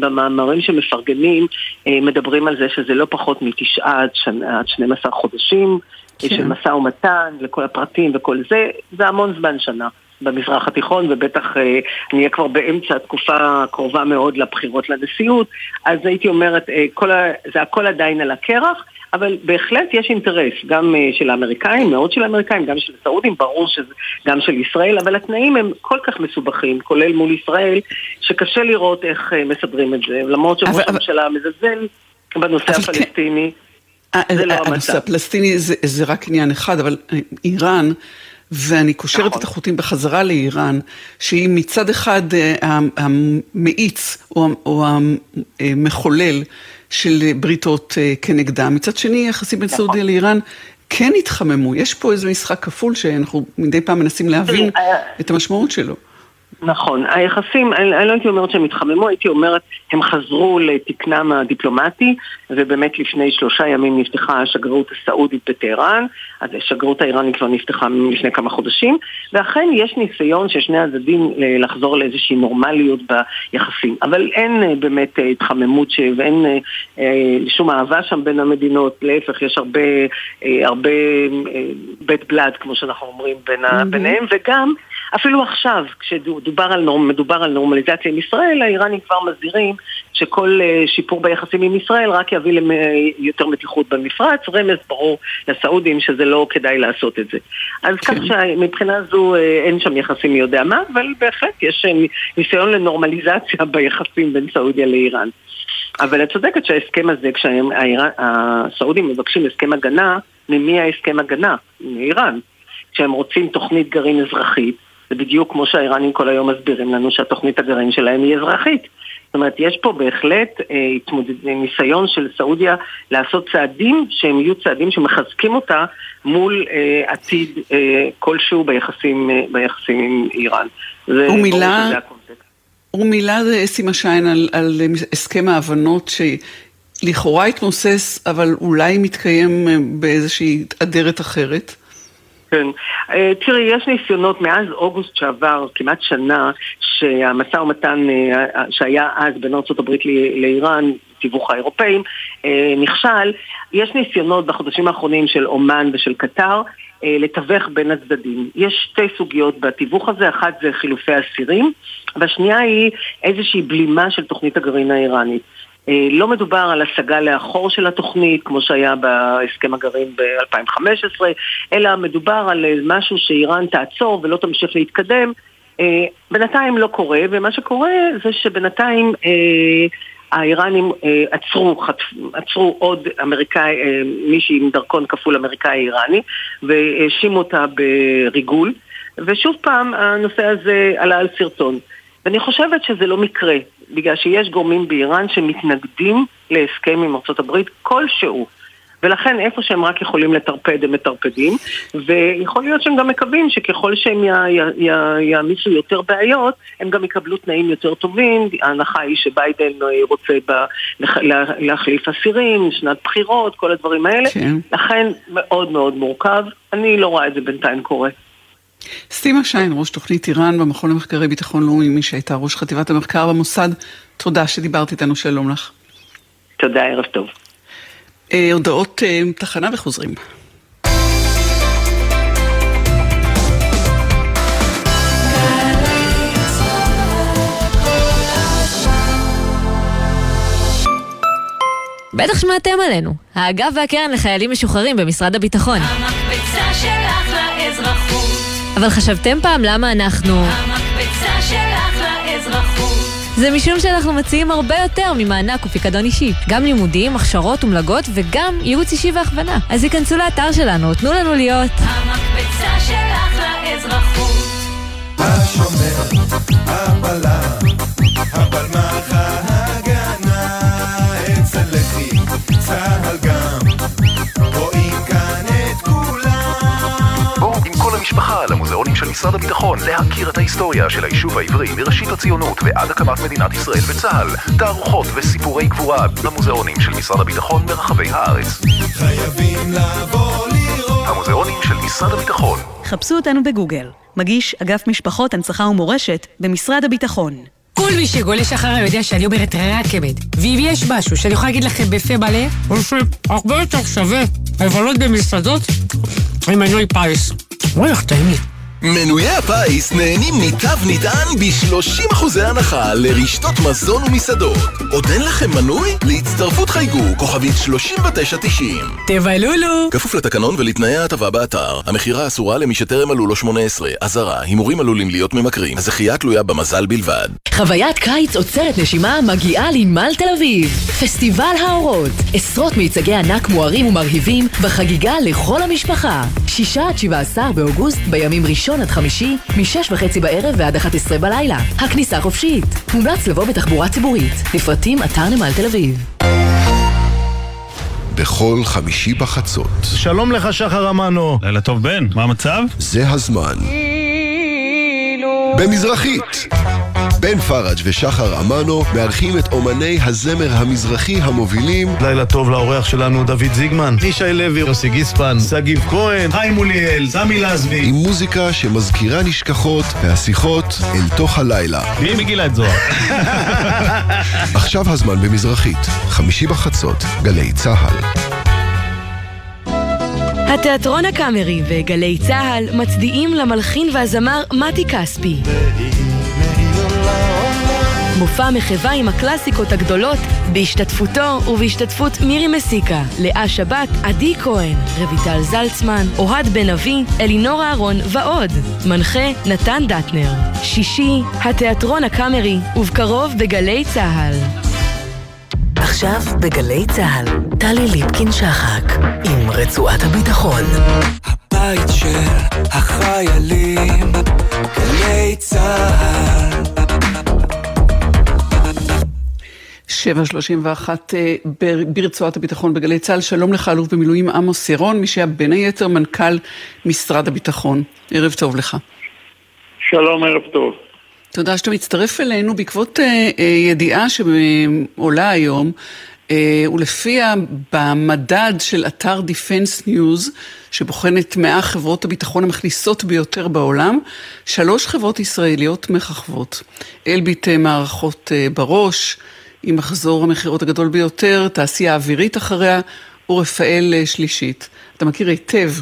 במאמרים שמפרגנים, אה, מדברים על זה שזה לא פחות מתשעה עד 12 חודשים. כן. של משא ומתן, לכל הפרטים וכל זה, זה המון זמן שנה. במזרח התיכון, ובטח אה, נהיה כבר באמצע התקופה הקרובה מאוד לבחירות לנשיאות, אז הייתי אומרת, אה, כל ה, זה הכל עדיין על הקרח, אבל בהחלט יש אינטרס, גם אה, של האמריקאים, מאוד של האמריקאים, גם של הסעודים, ברור שגם של ישראל, אבל התנאים הם כל כך מסובכים, כולל מול ישראל, שקשה לראות איך אה, מסדרים את זה, למרות שראש הממשלה מזלזל בנושא כן- הפלסטיני. זה לא המצב. הנושא הפלסטיני זה, זה רק עניין אחד, אבל איראן... ואני קושרת נכון. את החוטים בחזרה לאיראן, שהיא מצד אחד המאיץ או, או המחולל של בריתות אה, כנגדה. מצד שני, יחסים בין נכון. סעודיה לאיראן כן התחממו. יש פה איזה משחק כפול שאנחנו מדי פעם מנסים להבין אה, את המשמעות שלו. נכון, היחסים, אני, אני לא הייתי אומרת שהם התחממו, הייתי אומרת הם חזרו לתקנם הדיפלומטי ובאמת לפני שלושה ימים נפתחה השגרירות הסעודית בטהרן, אז השגרירות האיראנית כבר נפתחה לפני כמה חודשים ואכן יש ניסיון של שני הצדדים לחזור לאיזושהי נורמליות ביחסים, אבל אין אה, באמת אה, התחממות ואין אה, שום אהבה שם בין המדינות, להפך יש הרבה, הרבה בית בלאד כמו שאנחנו אומרים בין, mm-hmm. ביניהם וגם אפילו עכשיו, כשמדובר על, נורמ, על נורמליזציה עם ישראל, האיראנים כבר מסבירים שכל uh, שיפור ביחסים עם ישראל רק יביא ליותר מתיחות במפרץ, רמז ברור לסעודים שזה לא כדאי לעשות את זה. אז כן. כך שמבחינה זו uh, אין שם יחסים מי יודע מה, אבל בהחלט יש ניסיון לנורמליזציה [LAUGHS] ביחסים בין סעודיה לאיראן. אבל את צודקת שההסכם הזה, כשהסעודים מבקשים הסכם הגנה, ממי ההסכם הגנה? מאיראן. כשהם רוצים תוכנית גרעין אזרחית, זה בדיוק כמו שהאיראנים כל היום מסבירים לנו שהתוכנית הגרעין שלהם היא אזרחית. זאת אומרת, יש פה בהחלט אה, התמודד, ניסיון של סעודיה לעשות צעדים שהם יהיו צעדים שמחזקים אותה מול אה, עתיד אה, כלשהו ביחסים, אה, ביחסים עם איראן. ומילה, ומילה סימה שיין על, על הסכם ההבנות שלכאורה התמוסס, אבל אולי מתקיים אה, באיזושהי אדרת אחרת. כן. אה, תראי, יש ניסיונות מאז אוגוסט שעבר, כמעט שנה, שהמשא ומתן אה, שהיה אז בין ארה"ב לאיראן, תיווך האירופאים, אה, נכשל. יש ניסיונות בחודשים האחרונים של אומן ושל קטר לתווך בין הצדדים. יש שתי סוגיות בתיווך הזה, אחת זה חילופי אסירים, והשנייה היא איזושהי בלימה של תוכנית הגרעין האיראנית. אה, לא מדובר על השגה לאחור של התוכנית, כמו שהיה בהסכם הגרעין ב-2015, אלא מדובר על משהו שאיראן תעצור ולא תמשיך להתקדם. אה, בינתיים לא קורה, ומה שקורה זה שבינתיים אה, האיראנים עצרו, עצרו עוד אמריקאי, מישהי עם דרכון כפול אמריקאי איראני, והאשימו אותה בריגול, ושוב פעם הנושא הזה עלה על סרטון. ואני חושבת שזה לא מקרה, בגלל שיש גורמים באיראן שמתנגדים להסכם עם ארה"ב כלשהו. ולכן איפה שהם רק יכולים לטרפד הם מטרפדים, ויכול להיות שהם גם מקווים שככל שהם יעמיסו יותר בעיות, הם גם יקבלו תנאים יותר טובים. ההנחה היא שביידן רוצה ב, להחליף אסירים, שנת בחירות, כל הדברים האלה. כן. לכן מאוד מאוד מורכב. אני לא רואה את זה בינתיים קורה. סטימה שיין, ראש תוכנית איראן במכון למחקרי ביטחון לאומי, מי שהייתה ראש חטיבת המחקר במוסד, תודה שדיברת איתנו, שלום לך. תודה, ערב טוב. אה, הודעות אה, תחנה וחוזרים. בטח שמעתם עלינו, האגף והקרן לחיילים משוחררים במשרד הביטחון. המקפצה שלך לאזרחות אבל חשבתם פעם למה אנחנו... המקפצה שלך לאזרחות. זה משום שאנחנו מציעים הרבה יותר ממענק ופיקדון אישי. גם לימודים, הכשרות ומלגות וגם ייעוץ אישי והכוונה. אז היכנסו לאתר שלנו, תנו לנו להיות... המקפצה שלך לאזרחות. השומר, הבלם, הבלמח ההגנה, אצל לחי, צהל המשפחה למוזיאונים של משרד הביטחון להכיר את ההיסטוריה של היישוב העברי מראשית הציונות ועד הקמת מדינת ישראל וצה"ל, תערוכות וסיפורי גבורה במוזיאונים של משרד הביטחון ברחבי הארץ. חייבים לבוא לראות המוזיאונים של משרד הביטחון. חפשו אותנו בגוגל. מגיש אגף משפחות, הנצחה ומורשת במשרד הביטחון. כל מי שגולש אחריי יודע שאני אומרת רק אמת. ואם יש משהו שאני יכולה להגיד לכם בפה מלא, הוא שהרבה יותר שווה לבלות במסעדות עם מנוי פיס. וואי, איך טעים לי. מנויי הפיס נהנים מתו נטען ב-30% הנחה לרשתות מזון ומסעדות. עוד אין לכם מנוי? להצטרפות חייגו, כוכבית 3990. תבלולו! כפוף לתקנון ולתנאי ההטבה באתר. המכירה אסורה למי שטרם מלאו לו 18. אזהרה, הימורים עלולים להיות ממכרים. הזכייה תלויה במזל בלבד. חוויית קיץ עוצרת נשימה מגיעה לנמל תל אביב. פסטיבל האורות. עשרות מיצגי ענק מוארים ומרהיבים בחגיגה לכל המשפחה. 6 עד 17 באוגוסט בימים ראשון עד חמישי, מ-6 וחצי בערב ועד 11 בלילה. הכניסה חופשית. מומלץ לבוא בתחבורה ציבורית. לפרטים אתר נמל תל אביב. בכל חמישי בחצות. שלום לך, שחר אמנו. לילה טוב, בן. מה המצב? זה הזמן. במזרחית. בן פראג' ושחר אמנו מארחים את אומני הזמר המזרחי המובילים לילה טוב לאורח שלנו דוד זיגמן, ישי לוי, יוסי גיספן, שגיב כהן, חיים מוליאל, סמי לזבי עם מוזיקה שמזכירה נשכחות והשיחות אל תוך הלילה. מי מגילת זוהר? [LAUGHS] עכשיו הזמן במזרחית, חמישי בחצות, גלי צה"ל. התיאטרון הקאמרי וגלי צה"ל מצדיעים למלחין והזמר מתי כספי. מופע מחווה עם הקלאסיקות הגדולות בהשתתפותו ובהשתתפות מירי מסיקה, לאה שבת, עדי כהן, רויטל זלצמן, אוהד בן אבי, אלינור אהרון ועוד. מנחה נתן דטנר. שישי, התיאטרון הקאמרי, ובקרוב בגלי צה"ל. עכשיו בגלי צה"ל, טלי ליפקין-שחק, עם רצועת הביטחון. הבית של החיילים, גלי צה"ל. 7.31 אה, ברצועת הביטחון בגלי צה"ל, שלום לך אלוף במילואים עמוס ירון, מי שהיה בין היתר מנכ"ל משרד הביטחון. ערב טוב לך. שלום, ערב טוב. תודה שאתה מצטרף אלינו בעקבות אה, אה, ידיעה שעולה היום, ולפיה במדד של אתר Defense News, שבוחן את 100 חברות הביטחון המכניסות ביותר בעולם, שלוש חברות ישראליות מככבות. אלביט מערכות בראש, עם מחזור המכירות הגדול ביותר, תעשייה אווירית אחריה, ורפאל אה, שלישית. אתה מכיר היטב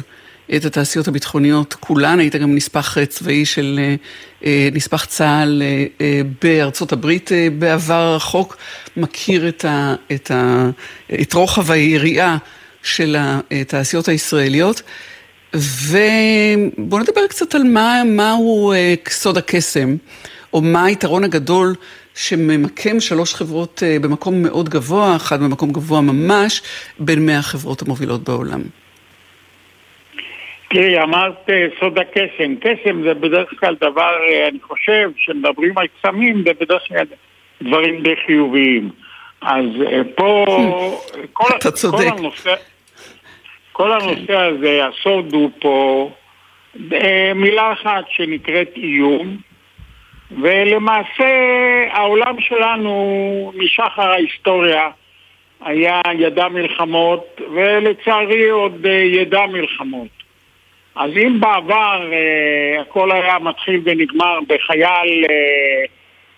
את התעשיות הביטחוניות כולן, היית גם נספח צבאי של נספח צה"ל בארצות הברית בעבר הרחוק, מכיר את, ה, את, ה, את רוחב היריעה של התעשיות הישראליות. ובואו נדבר קצת על מה, מהו סוד הקסם, או מה היתרון הגדול שממקם שלוש חברות במקום מאוד גבוה, אחת במקום גבוה ממש, בין מאה החברות המובילות בעולם. תראי, אמרת סוד הקסם. קסם זה בדרך כלל דבר, אני חושב, כשמדברים על קסמים, זה בדרך כלל דברים די חיוביים. אז פה, [LAUGHS] כל, אתה צודק. כל הנושא, כל הנושא הזה, הסוד הוא פה מילה אחת שנקראת איום, ולמעשה העולם שלנו משחר ההיסטוריה היה ידע מלחמות, ולצערי עוד ידע מלחמות. אז אם בעבר אה, הכל היה מתחיל ונגמר בחייל אה,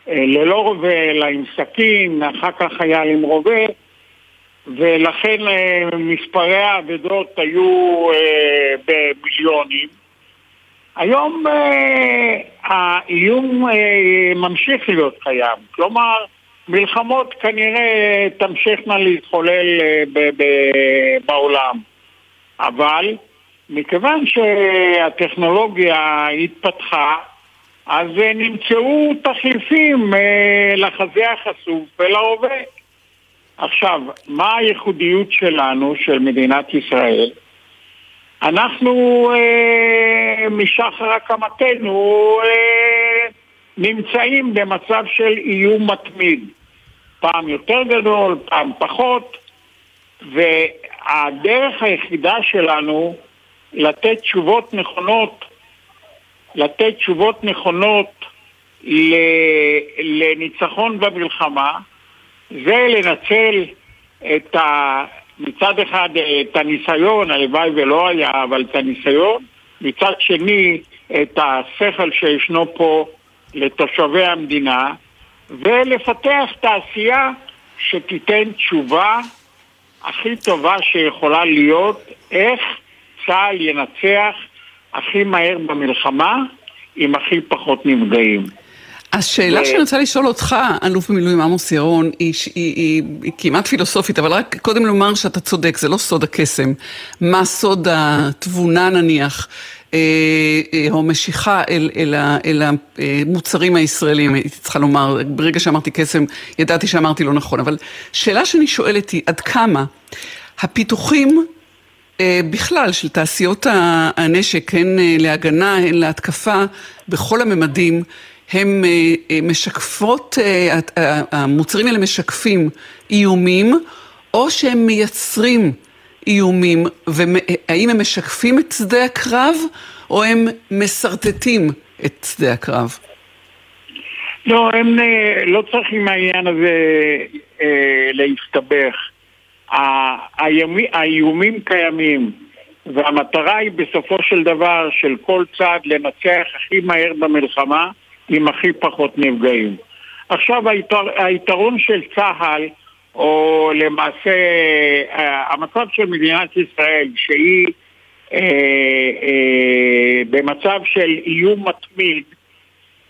אה, ללא רובה, אלא עם סכין, אחר כך חייל עם רובה, ולכן אה, מספרי האבדות היו אה, במיליונים. היום אה, האיום אה, ממשיך להיות קיים, כלומר מלחמות כנראה תמשכנה להתחולל אה, ב- ב- בעולם, אבל מכיוון שהטכנולוגיה התפתחה, אז נמצאו תחליפים לחזה החשוף ולהווה. עכשיו, מה הייחודיות שלנו, של מדינת ישראל? אנחנו אה, משחר הקמתנו אה, נמצאים במצב של איום מתמיד. פעם יותר גדול, פעם פחות, והדרך היחידה שלנו לתת תשובות נכונות, לתת תשובות נכונות לניצחון במלחמה, זה לנצל את ה... מצד אחד את הניסיון, הלוואי ולא היה, אבל את הניסיון, מצד שני את השכל שישנו פה לתושבי המדינה, ולפתח תעשייה שתיתן תשובה הכי טובה שיכולה להיות איך צה"ל ינצח הכי מהר במלחמה עם הכי פחות נפגעים. השאלה שאני רוצה לשאול אותך, אלוף במילואים עמוס ירון, היא, היא, היא, היא כמעט פילוסופית, אבל רק קודם לומר שאתה צודק, זה לא סוד הקסם. מה סוד התבונה נניח, אה, אה, או משיכה אל, אל, ה- אל המוצרים הישראלים, הייתי צריכה לומר, ברגע שאמרתי קסם, ידעתי שאמרתי לא נכון, אבל שאלה שאני שואלת היא, עד כמה הפיתוחים אה, בכלל של תעשיות הנשק, הן אה, להגנה, הן להתקפה, בכל הממדים, הם אה, אה, משקפות, אה, המוצרים האלה משקפים איומים, או שהם מייצרים איומים, והאם הם משקפים את שדה הקרב, או הם משרטטים את שדה הקרב? לא, הם לא צריכים העניין הזה להסתבך. האיומים קיימים, והמטרה היא בסופו של דבר של כל צד לנצח הכי מהר במלחמה עם הכי פחות נפגעים. עכשיו היתר, היתרון של צה"ל, או למעשה אה, המצב של מדינת ישראל, שהיא אה, אה, במצב של איום מתמיד,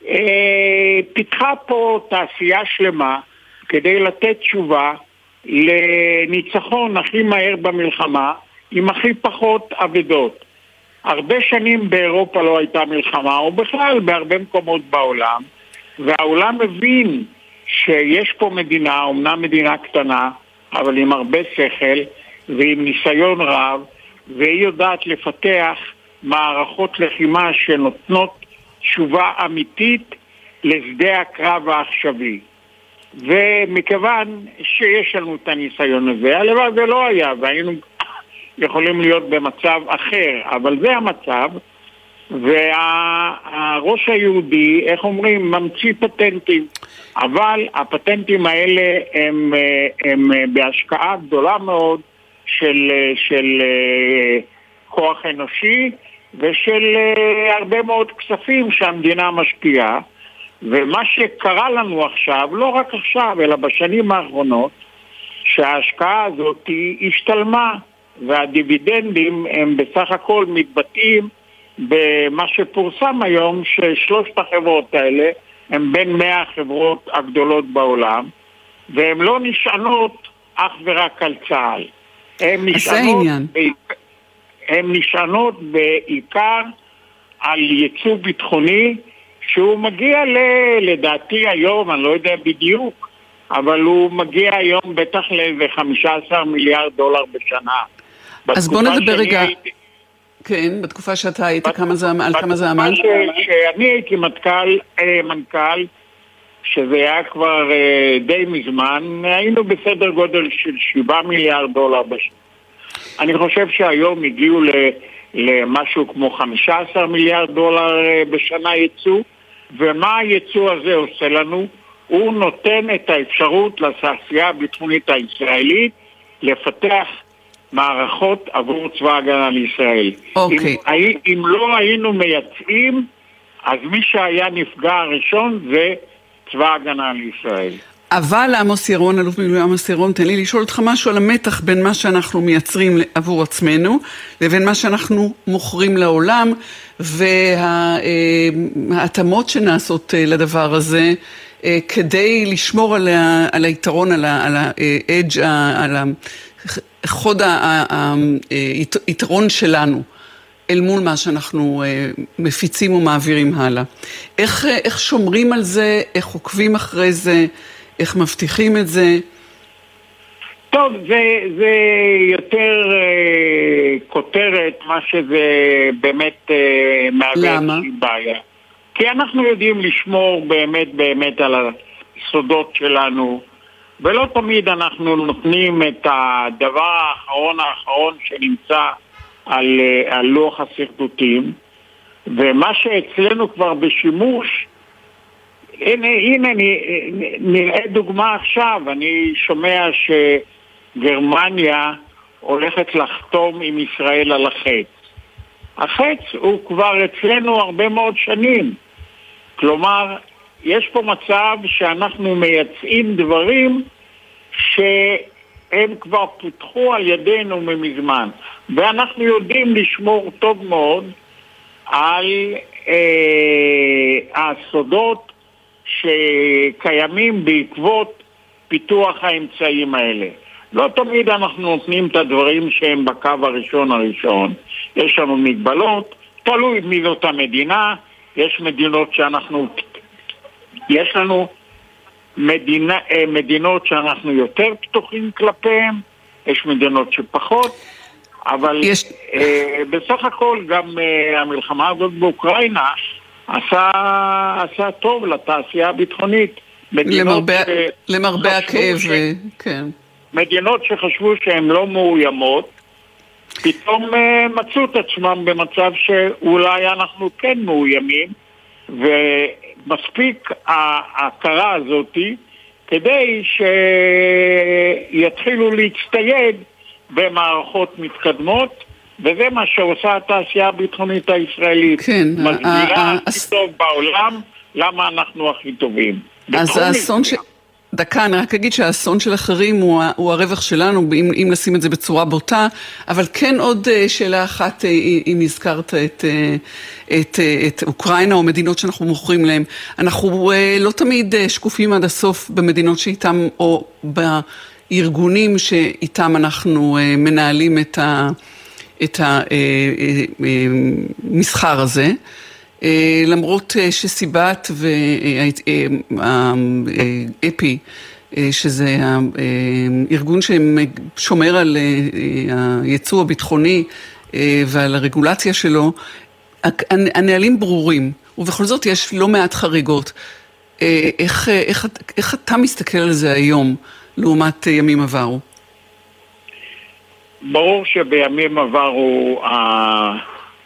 אה, פיתחה פה תעשייה שלמה כדי לתת תשובה לניצחון הכי מהר במלחמה עם הכי פחות אבדות. הרבה שנים באירופה לא הייתה מלחמה, או בכלל בהרבה מקומות בעולם, והעולם מבין שיש פה מדינה, אומנם מדינה קטנה, אבל עם הרבה שכל ועם ניסיון רב, והיא יודעת לפתח מערכות לחימה שנותנות תשובה אמיתית לשדה הקרב העכשווי. ומכיוון שיש לנו את הניסיון הזה, הלוואי ולא היה, והיינו יכולים להיות במצב אחר, אבל זה המצב, והראש היהודי, איך אומרים, ממציא פטנטים, אבל הפטנטים האלה הם, הם בהשקעה גדולה מאוד של, של אה, כוח אנושי ושל אה, הרבה מאוד כספים שהמדינה משקיעה. ומה שקרה לנו עכשיו, לא רק עכשיו, אלא בשנים האחרונות, שההשקעה הזאת השתלמה, והדיבידנדים הם בסך הכל מתבטאים במה שפורסם היום, ששלושת החברות האלה הם בין 100 החברות הגדולות בעולם, והן לא נשענות אך ורק על צה"ל. הן נשענות. בעיקר, הן נשענות בעיקר על ייצוא ביטחוני שהוא מגיע ל, לדעתי היום, אני לא יודע בדיוק, אבל הוא מגיע היום בטח לאיזה 15 מיליארד דולר בשנה. אז בוא בתקופה נדבר רגע, הייתי- כן, בתקופה שאתה היית, כמה זה, על כמה זה בתקופה עמד? ש- שאני הייתי מנכ"ל, אה, מנכ"ל, שזה היה כבר אה, די מזמן, היינו בסדר גודל של 7 מיליארד דולר בשנה. אני חושב שהיום הגיעו ל- למשהו כמו 15 מיליארד דולר אה, בשנה ייצוא, ומה הייצוא הזה עושה לנו? הוא נותן את האפשרות לתעשייה הביטחונית הישראלית לפתח מערכות עבור צבא ההגנה לישראל. אוקיי. אם, הי- אם לא היינו מייצאים, אז מי שהיה נפגע הראשון זה צבא ההגנה לישראל. אבל עמוס ירון, אלוף מילואים עמוס ירון, תן לי לשאול אותך משהו על המתח בין מה שאנחנו מייצרים עבור עצמנו לבין מה שאנחנו מוכרים לעולם וההתאמות שנעשות אה, לדבר הזה אה, כדי לשמור על, ה, על היתרון, על ה-edge, על החוד היתרון שלנו. אל מול מה שאנחנו אה, מפיצים ומעבירים הלאה. איך, אה, איך שומרים על זה, איך עוקבים אחרי זה, איך מבטיחים את זה? טוב, זה, זה יותר אה, כותרת, מה שזה באמת אה, מהווה? איזושהי בעיה. כי אנחנו יודעים לשמור באמת באמת על הסודות שלנו, ולא תמיד אנחנו נותנים את הדבר האחרון האחרון שנמצא על, אה, על לוח השרטוטים, ומה שאצלנו כבר בשימוש, הנה, הנה נראה דוגמה עכשיו, אני שומע שגרמניה הולכת לחתום עם ישראל על החץ. החץ הוא כבר אצלנו הרבה מאוד שנים. כלומר, יש פה מצב שאנחנו מייצאים דברים שהם כבר פותחו על ידינו ממזמן, ואנחנו יודעים לשמור טוב מאוד על אה, הסודות שקיימים בעקבות פיתוח האמצעים האלה. לא תמיד אנחנו נותנים את הדברים שהם בקו הראשון הראשון. יש לנו מגבלות, תלוי מי זאת המדינה, יש מדינות שאנחנו... יש לנו מדינה, אה, מדינות שאנחנו יותר פתוחים כלפיהן, יש מדינות שפחות, אבל יש... אה, בסך הכל גם אה, המלחמה הזאת באוקראינה עשה, עשה טוב לתעשייה הביטחונית. למרבה, ש... למרבה הכאב, ש... כן. מדינות שחשבו שהן לא מאוימות, פתאום מצאו את עצמם במצב שאולי אנחנו כן מאוימים, ומספיק ההכרה הזאתי כדי שיתחילו להצטייד במערכות מתקדמות, וזה מה שעושה התעשייה הביטחונית הישראלית. כן. מסבירה הכי טוב בעולם למה אנחנו הכי טובים. אז האסון ש... דקה, אני רק אגיד שהאסון של אחרים הוא, הוא הרווח שלנו, אם, אם לשים את זה בצורה בוטה, אבל כן עוד אה, שאלה אחת, אה, אם הזכרת את, אה, את, את אוקראינה או מדינות שאנחנו מוכרים להם. אנחנו לא תמיד שקופים עד הסוף במדינות שאיתם, או בארגונים שאיתם אנחנו מנהלים את המסחר הזה. אה, למרות אה, שסיבת והאפי, אה, שזה הארגון ששומר על הייצוא הביטחוני ועל הרגולציה שלו, הנהלים ברורים, ובכל זאת יש לא מעט חריגות. איך, איך, איך אתה מסתכל על זה היום, לעומת ימים עברו? ברור שבימים עברו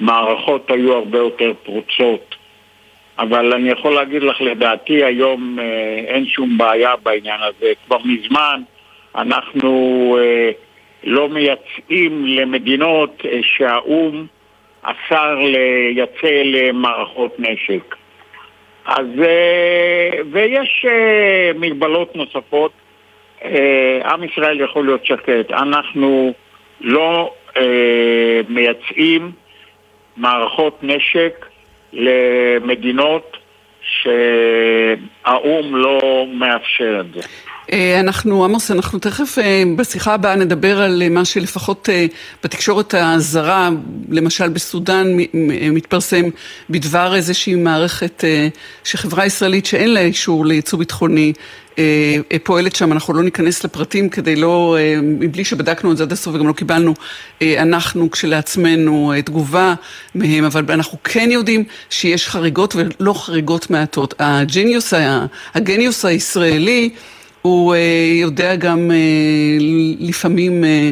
המערכות היו הרבה יותר פרוצות. אבל אני יכול להגיד לך, לדעתי היום אה, אין שום בעיה בעניין הזה. כבר מזמן אנחנו אה, לא מייצאים למדינות אה, שהאו"ם אסר לייצא למערכות נשק. אז, אה, ויש אה, מגבלות נוספות. אה, עם ישראל יכול להיות שקט. אנחנו לא אה, מייצאים מערכות נשק למדינות שהאו"ם לא מאפשר את זה. אה, אנחנו, עמוס, אנחנו תכף אה, בשיחה הבאה נדבר על אה, מה שלפחות בתקשורת הזרה, למשל בסודאן, מתפרסם בדבר איזושהי מערכת שחברה ישראלית שאין לה אישור לייצוא ביטחוני פועלת שם, אנחנו לא ניכנס לפרטים כדי לא, מבלי שבדקנו את זה עד הסוף וגם לא קיבלנו אנחנו כשלעצמנו תגובה מהם, אבל אנחנו כן יודעים שיש חריגות ולא חריגות מעטות. ה genius, הגניוס הישראלי הוא אה, יודע גם אה, לפעמים אה,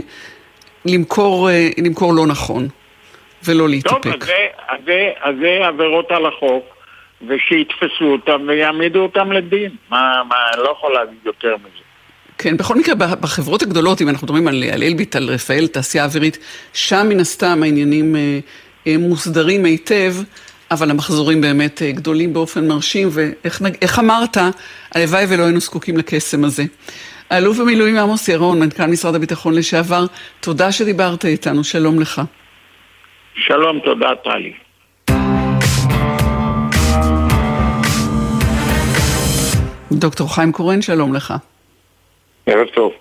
למכור, למכור לא נכון ולא להתאפק. טוב, אז זה, אז זה עבירות על החוק, ושיתפסו אותם ויעמידו אותם לדין. מה, מה, אני לא יכול להגיד יותר מזה. כן, בכל מקרה, בחברות הגדולות, אם אנחנו מדברים על, על אלביט, על רפאל, תעשייה אווירית, שם מן הסתם העניינים מוסדרים היטב. אבל המחזורים באמת אה, גדולים באופן מרשים, ואיך אמרת, הלוואי ולא היינו זקוקים לקסם הזה. האלוף במילואים עמוס ירון, מנכ"ל משרד הביטחון לשעבר, תודה שדיברת איתנו, שלום לך. שלום, תודה טלי. דוקטור חיים קורן, שלום לך. ערב טוב.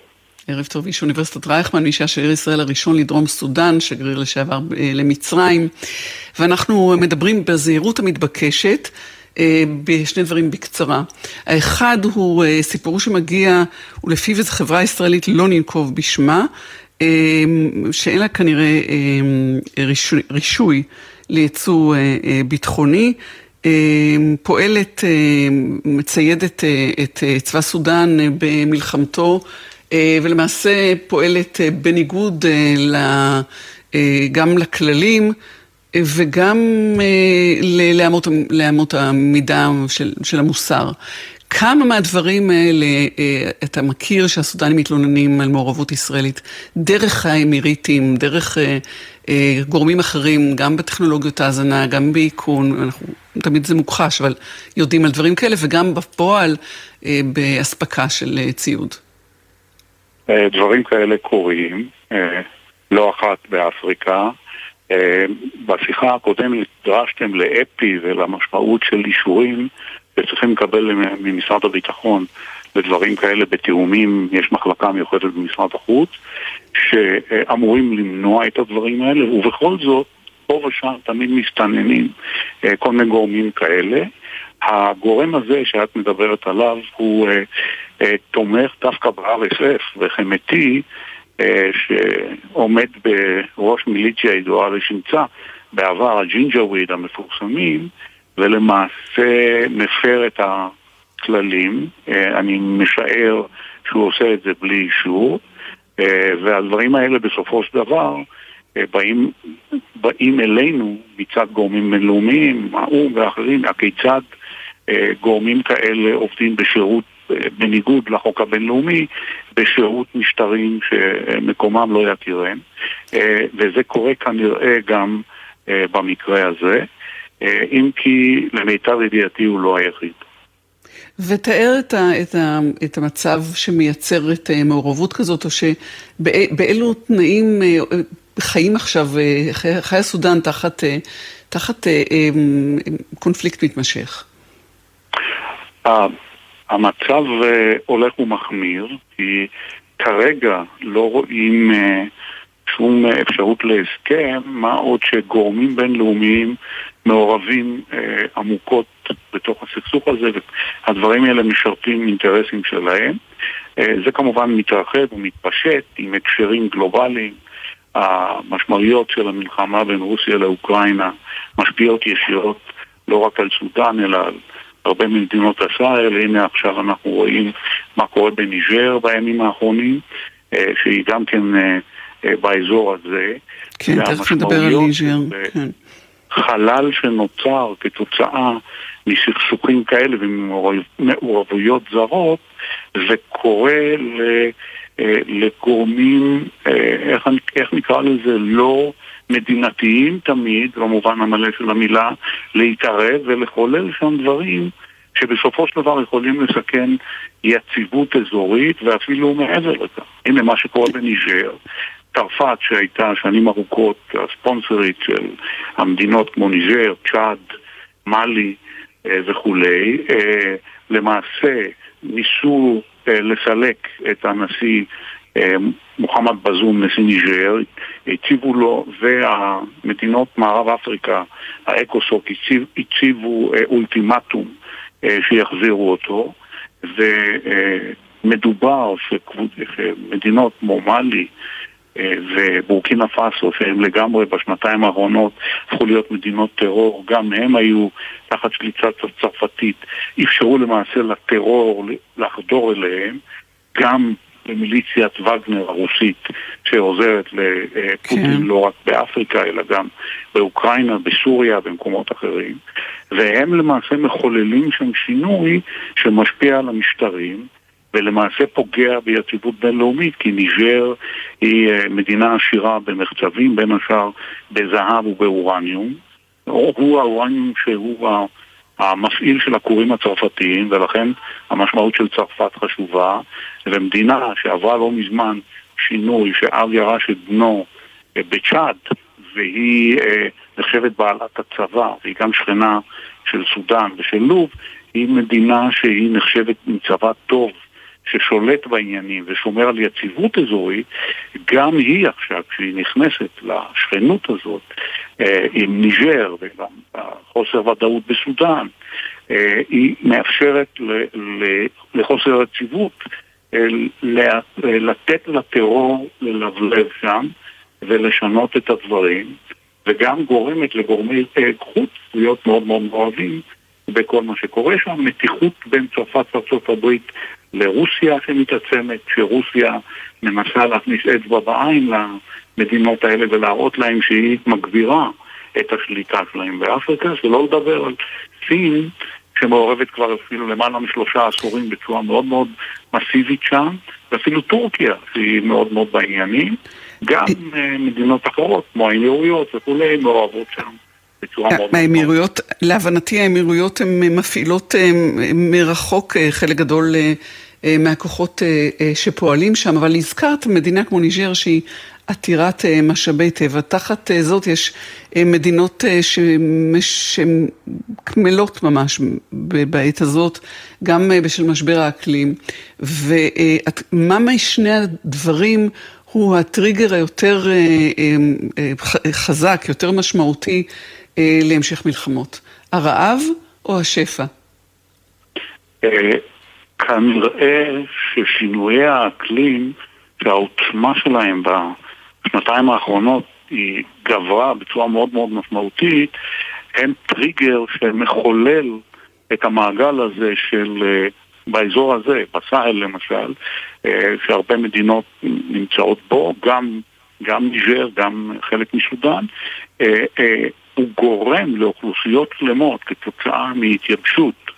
ערב טוב, איש אוניברסיטת רייכמן, מי שהיה שגריר ישראל הראשון לדרום סודאן, שגריר לשעבר אה, למצרים. ואנחנו מדברים בזהירות המתבקשת. אה, בשני דברים בקצרה. האחד הוא אה, סיפור שמגיע, ולפיו איזו חברה ישראלית לא ננקוב בשמה, שאין לה כנראה רישוי, רישוי לייצוא ביטחוני. פועלת, מציידת את צבא סודאן במלחמתו אה, ולמעשה פועלת אה, בניגוד אה, גם לכללים וגם לאמות המידה של, של המוסר. כמה מהדברים האלה אתה מכיר שהסודנים מתלוננים על מעורבות ישראלית דרך האמיריטים, דרך גורמים אחרים, גם בטכנולוגיות ההאזנה, גם באיכון, אנחנו, תמיד זה מוכחש, אבל יודעים על דברים כאלה, וגם בפועל באספקה של ציוד. דברים כאלה קורים, אה, לא אחת באפריקה, אה, בשיחה הקודמת דרשתם לאפי ולמשמעות של אישורים שצריכים לקבל ממשרד הביטחון ודברים כאלה בתיאומים, יש מחלקה מיוחדת במשרד החוץ שאמורים למנוע את הדברים האלה ובכל זאת פה ושם תמיד מסתננים אה, כל מיני גורמים כאלה. הגורם הזה שאת מדברת עליו הוא uh, uh, תומך דווקא ב-RSF וחמתי שעומד בראש מיליציה ידועה לשמצה בעבר הג'ינג'וויד המפורסמים ולמעשה מפר את הכללים, אה, אני משער שהוא עושה את זה בלי אישור אה, והדברים האלה בסופו של דבר אה, באים, באים אלינו מצד גורמים בינלאומיים, האו"ם ואחרים, הכיצד אה, גורמים כאלה עובדים בשירות, אה, בניגוד לחוק הבינלאומי, בשירות משטרים שמקומם לא יכירם, וזה קורה כנראה גם במקרה הזה, אם כי למיטב ידיעתי הוא לא היחיד. ותאר את, ה, את, ה, את המצב שמייצר את מעורבות כזאת, או שבאילו תנאים חיים עכשיו, אה, חיי הסודאן תחת, אה, תחת אה, קונפליקט מתמשך? המצב הולך ומחמיר, כי כרגע לא רואים שום אפשרות להסכם, מה עוד שגורמים בינלאומיים מעורבים עמוקות בתוך הסכסוך הזה, והדברים האלה משרתים אינטרסים שלהם. זה כמובן מתרחב ומתפשט עם הקשרים גלובליים. המשמעויות של המלחמה בין רוסיה לאוקראינה משפיעות ישירות לא רק על סודאן אלא על הרבה ממדינות הסהר, הנה עכשיו אנחנו רואים מה קורה בניג'ר בימים האחרונים, אה, שהיא גם כן אה, אה, באזור הזה. כן, תכף נדבר על ניג'ר. כן. חלל שנוצר כתוצאה מסכסוכים כאלה וממעורבויות זרות, ל... אה, לגורמים, אה, איך, איך נקרא לזה, לא מדינתיים תמיד, במובן המלא של המילה, להתערב ולחולל שם דברים שבסופו של דבר יכולים לסכן יציבות אזורית ואפילו מעבר לכך. הנה מה שקורה בניג'ר, צרפת שהייתה שנים ארוכות הספונסרית של המדינות כמו ניג'ר, צ'אד, מאלי וכולי, למעשה ניסו אה, לסלק את הנשיא אה, מוחמד בזום, נשיא ניג'ר, הציבו לו, והמדינות מערב אפריקה, האקוסוק, הציב, הציבו אה, אולטימטום שיחזירו אותו, ומדובר שמדינות כמו מאלי ובורקינה פאסו, שהם לגמרי בשנתיים האחרונות הפכו להיות מדינות טרור, גם הם היו תחת שליטה צרפתית, אפשרו למעשה לטרור לחדור אליהם, גם במיליציית וגנר הרוסית שעוזרת לפוטין כן. לא רק באפריקה אלא גם באוקראינה, בסוריה, במקומות אחרים והם למעשה מחוללים שם שינוי שמשפיע על המשטרים ולמעשה פוגע ביציבות בינלאומית, כי ניג'ר היא אה, מדינה עשירה במחצבים, בין השאר בזהב ובאורניום. הוא האורניום שהוא המפעיל של הכורים הצרפתיים, ולכן המשמעות של צרפת חשובה. ומדינה שעברה לא מזמן שינוי, שאב ירש את בנו אה, בצ'אד, והיא אה, נחשבת בעלת הצבא, והיא גם שכנה של סודאן ושל לוב, היא מדינה שהיא נחשבת עם צבא טוב ששולט בעניינים ושומר על יציבות אזורית, גם היא עכשיו, כשהיא נכנסת לשכנות הזאת אה, עם ניג'ר וגם חוסר ודאות בסודאן, אה, היא מאפשרת לחוסר יציבות אה, לתת לטרור ללבלב שם ולשנות את הדברים, וגם גורמת לגורמי חוץ להיות מאוד מאוד מעורבים בכל מה שקורה שם, מתיחות בין צרפת וארצות הברית לרוסיה שמתעצמת, שרוסיה מנסה להכניס אצבע בעין למדינות האלה ולהראות להם שהיא מגבירה את השליטה שלהם באפריקה, שלא לדבר על סין שמעורבת כבר אפילו למעלה משלושה עשורים בצורה מאוד מאוד מסיבית שם, ואפילו טורקיה שהיא מאוד מאוד בעניינים, גם אה, מדינות אחרות כמו האמירויות וכולי מעורבות שם. האמירויות, להבנתי האמירויות הן מפעילות אה, מרחוק אה, חלק גדול אה, מהכוחות שפועלים שם, אבל הזכרת מדינה כמו ניג'ר שהיא עתירת אה, משאבי טבע. תחת אה, זאת יש אה, מדינות שקמלות ממש בעת הזאת, גם בשל משבר האקלים. ומה משני הדברים הוא הטריגר היותר חזק, יותר משמעותי להמשך מלחמות? הרעב או השפע? כנראה ששינויי האקלים והעוצמה שלהם בשנתיים האחרונות היא גברה בצורה מאוד מאוד משמעותית, הם טריגר שמחולל את המעגל הזה של, אה, באזור הזה, בסהל למשל, אה, שהרבה מדינות נמצאות בו, גם, גם ניג'ר, גם חלק מסודאן, אה, הוא גורם לאוכלוסיות שלמות כתוצאה מהתייבשות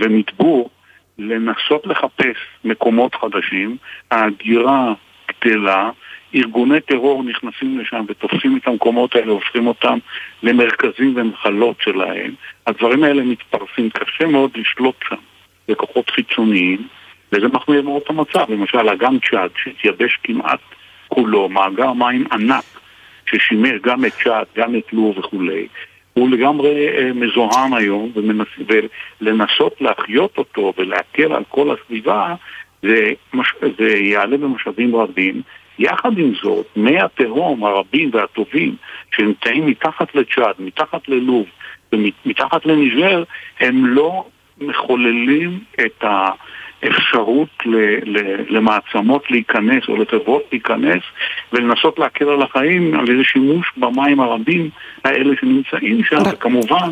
ומדבור לנסות לחפש מקומות חדשים, ההגירה גדלה, ארגוני טרור נכנסים לשם ותופסים את המקומות האלה, הופכים אותם למרכזים ונחלות שלהם. הדברים האלה מתפרסים, קשה מאוד לשלוט שם בכוחות חיצוניים, וזה מחמיר מאוד את המצב. למשל, אגם צ'אד, שהתייבש כמעט כולו, מאגר מים ענק, ששימר גם את צ'אד, גם את לוב וכולי, הוא לגמרי אה, מזוהם היום, ומנס... ולנסות להחיות אותו ולהקל על כל הסביבה, זה, מש... זה יעלה במשאבים רבים. יחד עם זאת, מי התהום הרבים והטובים שנמצאים מתחת לצ'אד, מתחת ללוב ומתחת לניג'ר, הם לא מחוללים את ה... אפשרות למעצמות להיכנס או לחברות להיכנס ולנסות להקל על החיים על איזה שימוש במים הרבים האלה שנמצאים שם, וכמובן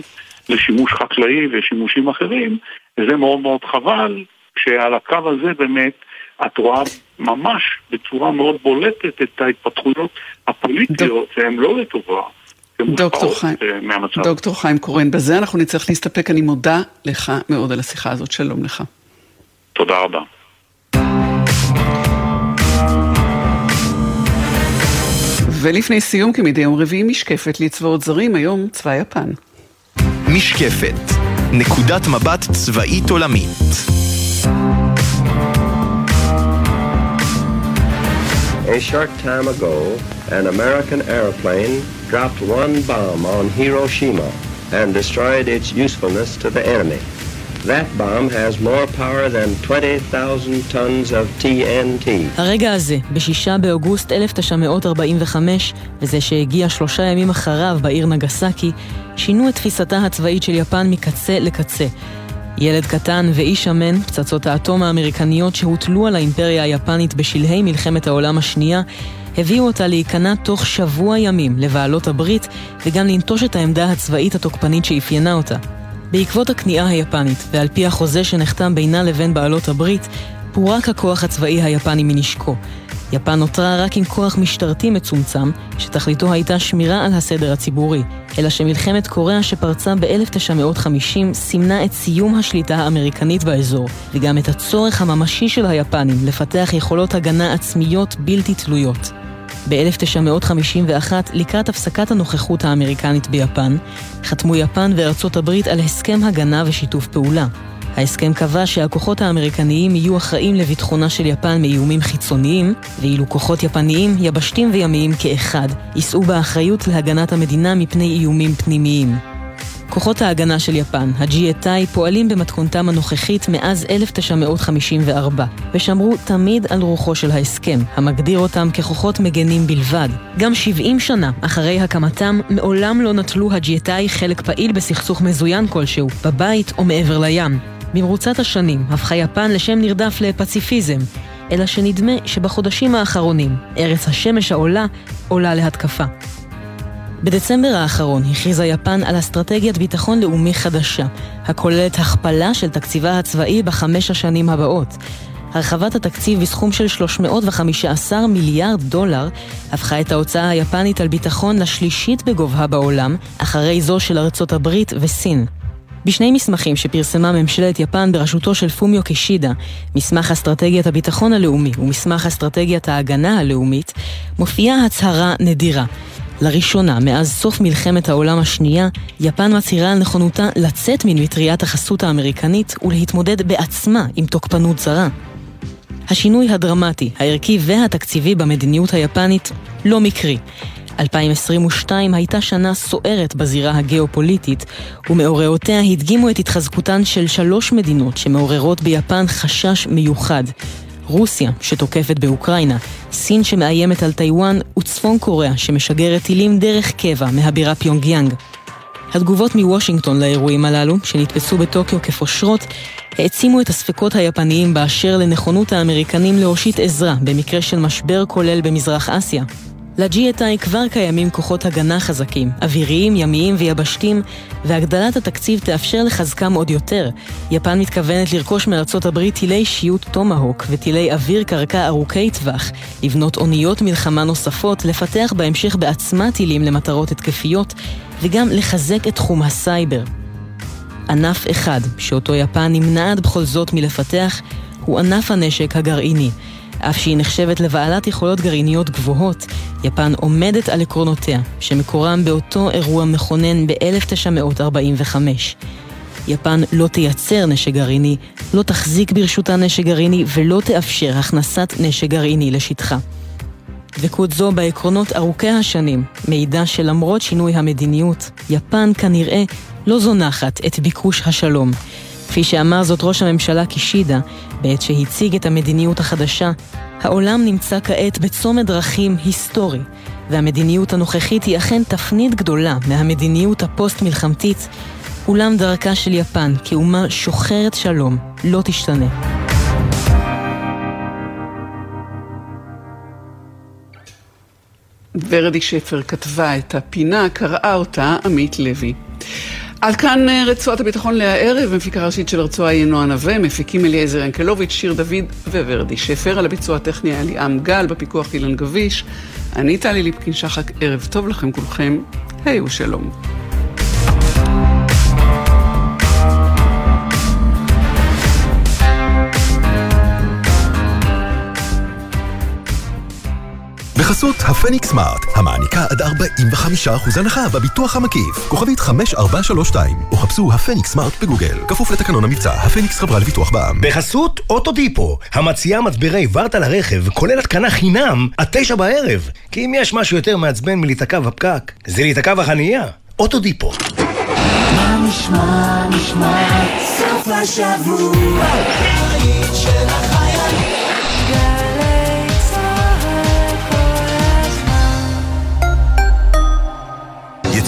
לשימוש חקלאי ושימושים אחרים, וזה מאוד מאוד חבל שעל הקו הזה באמת את רואה ממש בצורה מאוד בולטת את ההתפתחויות הפוליטיות שהן לא לטובה. דוקטור חיים, אה, דוקטור חיים קורן, בזה אנחנו נצטרך להסתפק, אני מודה לך מאוד על השיחה הזאת, שלום לך. תודה רבה. ולפני סיום, כמדי יום רביעי, משקפת לצבאות זרים, היום צבא יפן. משקפת, נקודת מבט צבאית עולמית. A short time ago, an American airplane dropped one bomb on Hiroshima and destroyed its usefulness to the enemy. That bomb has more power than 20,000 tons of TNT. הרגע הזה, בשישה באוגוסט 1945, וזה שהגיע שלושה ימים אחריו בעיר נגסקי, שינו את תפיסתה הצבאית של יפן מקצה לקצה. ילד קטן ואיש שמן, פצצות האטום האמריקניות שהוטלו על האימפריה היפנית בשלהי מלחמת העולם השנייה, הביאו אותה להיכנע תוך שבוע ימים לבעלות הברית וגם לנטוש את העמדה הצבאית התוקפנית שאפיינה אותה. בעקבות הכניעה היפנית, ועל פי החוזה שנחתם בינה לבין בעלות הברית, פורק הכוח הצבאי היפני מנשקו. יפן נותרה רק עם כוח משטרתי מצומצם, שתכליתו הייתה שמירה על הסדר הציבורי, אלא שמלחמת קוריאה שפרצה ב-1950 סימנה את סיום השליטה האמריקנית באזור, וגם את הצורך הממשי של היפנים לפתח יכולות הגנה עצמיות בלתי תלויות. ב-1951, לקראת הפסקת הנוכחות האמריקנית ביפן, חתמו יפן וארצות הברית על הסכם הגנה ושיתוף פעולה. ההסכם קבע שהכוחות האמריקניים יהיו אחראים לביטחונה של יפן מאיומים חיצוניים, ואילו כוחות יפניים, יבשתים וימיים כאחד, יישאו באחריות להגנת המדינה מפני איומים פנימיים. כוחות ההגנה של יפן, הג'י-אטאי, פועלים במתכונתם הנוכחית מאז 1954, ושמרו תמיד על רוחו של ההסכם, המגדיר אותם ככוחות מגנים בלבד. גם 70 שנה אחרי הקמתם, מעולם לא נטלו הג'י-אטאי חלק פעיל בסכסוך מזוין כלשהו, בבית או מעבר לים. במרוצת השנים הפכה יפן לשם נרדף לפציפיזם, אלא שנדמה שבחודשים האחרונים, ארץ השמש העולה עולה להתקפה. בדצמבר האחרון הכריזה יפן על אסטרטגיית ביטחון לאומי חדשה, הכוללת הכפלה של תקציבה הצבאי בחמש השנים הבאות. הרחבת התקציב בסכום של 315 מיליארד דולר הפכה את ההוצאה היפנית על ביטחון לשלישית בגובה בעולם, אחרי זו של ארצות הברית וסין. בשני מסמכים שפרסמה ממשלת יפן בראשותו של פומיו קישידה, מסמך אסטרטגיית הביטחון הלאומי ומסמך אסטרטגיית ההגנה הלאומית, מופיעה הצהרה נדירה. לראשונה מאז סוף מלחמת העולם השנייה, יפן מצהירה על נכונותה לצאת ממטריית החסות האמריקנית ולהתמודד בעצמה עם תוקפנות זרה. השינוי הדרמטי, הערכי והתקציבי במדיניות היפנית לא מקרי. 2022 הייתה שנה סוערת בזירה הגיאופוליטית, ומאורעותיה הדגימו את התחזקותן של שלוש מדינות שמעוררות ביפן חשש מיוחד. רוסיה, שתוקפת באוקראינה, סין שמאיימת על טיוואן, וצפון קוריאה, שמשגרת טילים דרך קבע מהבירה פיונגיאנג. התגובות מוושינגטון לאירועים הללו, שנתפסו בטוקיו כפושרות, העצימו את הספקות היפניים באשר לנכונות האמריקנים להושיט עזרה במקרה של משבר כולל במזרח אסיה. לג'יאטאי כבר קיימים כוחות הגנה חזקים, אוויריים, ימיים ויבשתיים, והגדלת התקציב תאפשר לחזקם עוד יותר. יפן מתכוונת לרכוש מארצות הברית טילי שיוט טומהוק וטילי אוויר קרקע ארוכי טווח, לבנות אוניות מלחמה נוספות, לפתח בהמשך בעצמה טילים למטרות התקפיות, וגם לחזק את תחום הסייבר. ענף אחד, שאותו יפן נמנעת בכל זאת מלפתח, הוא ענף הנשק הגרעיני. אף שהיא נחשבת לבעלת יכולות גרעיניות גבוהות, יפן עומדת על עקרונותיה, שמקורם באותו אירוע מכונן ב-1945. יפן לא תייצר נשק גרעיני, לא תחזיק ברשותה נשק גרעיני ולא תאפשר הכנסת נשק גרעיני לשטחה. דבקות זו בעקרונות ארוכי השנים מעידה שלמרות שינוי המדיניות, יפן כנראה לא זונחת את ביקוש השלום. כפי שאמר זאת ראש הממשלה קישידה, בעת שהציג את המדיניות החדשה, העולם נמצא כעת בצומת דרכים היסטורי, והמדיניות הנוכחית היא אכן תפנית גדולה מהמדיניות הפוסט-מלחמתית, אולם דרכה של יפן כאומה שוחרת שלום לא תשתנה. ורדי שפר כתבה את הפינה, קראה אותה עמית לוי. עד כאן אה, רצועת הביטחון להערב, מפיקה ראשית של הרצועה היא נועה נווה, מפיקים אליעזר ינקלוביץ', שיר דוד וורדי שפר, על הביצוע הטכני היה ליאם גל, בפיקוח אילן גביש. אני טלי ליפקין שחק, ערב טוב לכם כולכם, היי ושלום. בחסות הפניקס סמארט, המעניקה עד 45% הנחה בביטוח המקיף. כוכבית 5432, או חפשו הפניקס סמארט בגוגל. כפוף לתקנון המבצע, הפניקס חברה לביטוח בע"מ. בחסות אוטודיפו, המציעה מצברי ורטה לרכב, כולל התקנה חינם, עד תשע בערב. כי אם יש משהו יותר מעצבן מלהיתקע בפקק, זה להיתקע בחנייה. אוטודיפו. מה נשמע, נשמע, סוף השבוע,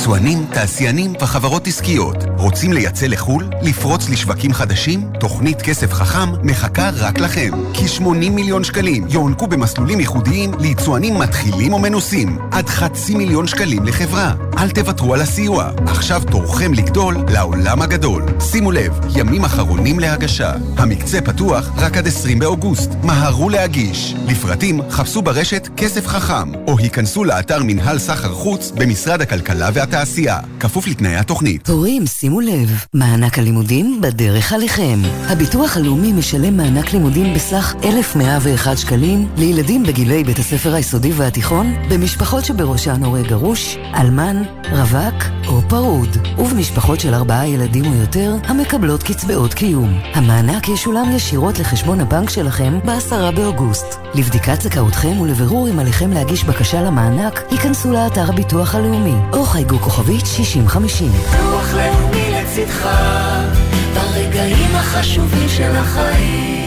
יצואנים, תעשיינים וחברות עסקיות רוצים לייצא לחו"ל? לפרוץ לשווקים חדשים? תוכנית כסף חכם מחכה רק לכם. כ-80 מיליון שקלים יוענקו במסלולים ייחודיים ליצואנים מתחילים או מנוסים. עד חצי מיליון שקלים לחברה. אל תוותרו על הסיוע. עכשיו תורכם לגדול לעולם הגדול. שימו לב, ימים אחרונים להגשה. המקצה פתוח רק עד 20 באוגוסט. מהרו להגיש. לפרטים חפשו ברשת כסף חכם, או היכנסו לאתר מנהל סחר חוץ במשרד הכלכלה והתעשייה, כפוף לתנאי התוכנית. הורים, שימו לב, מענק הלימודים בדרך עליכם. הביטוח הלאומי משלם מענק לימודים בסך 1,101 שקלים לילדים בגילי בית הספר היסודי והתיכון, במשפחות שבראשן הורה גרוש, אלמן, רווק או פרוד, ובמשפחות של ארבעה ילדים או יותר המקבלות קצבאות קיום. המענק ישולם ישירות לחשבון הבנק שלכם ב-10 באוגוסט. לבדיקת זכאותכם ולבירור אם עליכם להגיש בקשה למענק, היכנסו לאתר הביטוח הלאומי, או חייגו כוכבית 6050. ביטוח לאומי לצדך, ברגעים החשובים של החיים.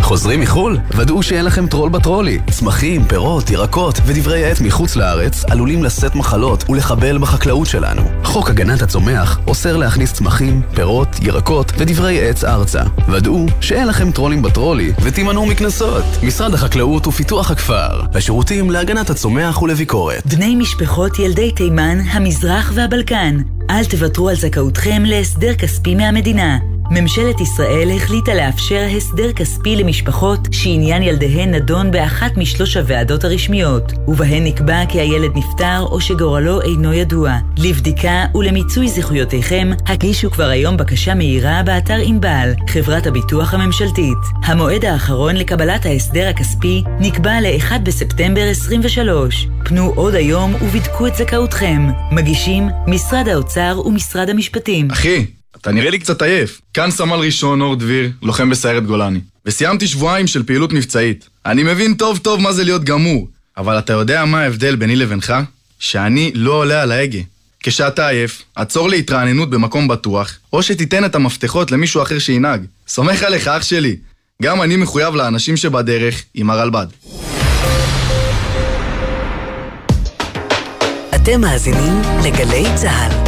חוזרים מחו"ל? ודאו שאין לכם טרול בטרולי. צמחים, פירות, ירקות ודברי עט מחוץ לארץ עלולים לשאת מחלות ולחבל בחקלאות שלנו. חוק הגנת הצומח אוסר להכניס צמחים, פירות, ירקות ודברי עץ ארצה. ודאו שאין לכם טרולים בטרולי ותימנעו מקנסות. משרד החקלאות ופיתוח הכפר. השירותים להגנת הצומח ולביקורת. בני משפחות ילדי תימן, המזרח והבלקן, אל תוותרו על זכאותכם להסדר כספי מהמדינה. ממשלת ישראל החליטה לאפשר הסדר כספי למשפחות שעניין ילדיהן נדון באחת משלוש הוועדות הרשמיות, ובהן נקבע כי הילד נפטר או שגורלו אינו ידוע. לבדיקה ולמיצוי זכויותיכם, הגישו כבר היום בקשה מהירה באתר ענבל, חברת הביטוח הממשלתית. המועד האחרון לקבלת ההסדר הכספי נקבע ל-1 בספטמבר 23. פנו עוד היום ובדקו את זכאותכם. מגישים משרד האוצר ומשרד המשפטים. אחי, אתה נראה לי קצת עייף. כאן סמל ראשון אור דביר, לוחם בסיירת גולני. וסיימתי שבועיים של פעילות מבצעית. אני מבין טוב טוב מה זה להיות גמור, אבל אתה יודע מה ההבדל ביני לבינך? שאני לא עולה על ההגה. כשאתה עייף, עצור להתרעננות במקום בטוח, או שתיתן את המפתחות למישהו אחר שינהג. סומך עליך, אח שלי. גם אני מחויב לאנשים שבדרך עם הרלב"ד. אתם מאזינים לגלי צה"ל.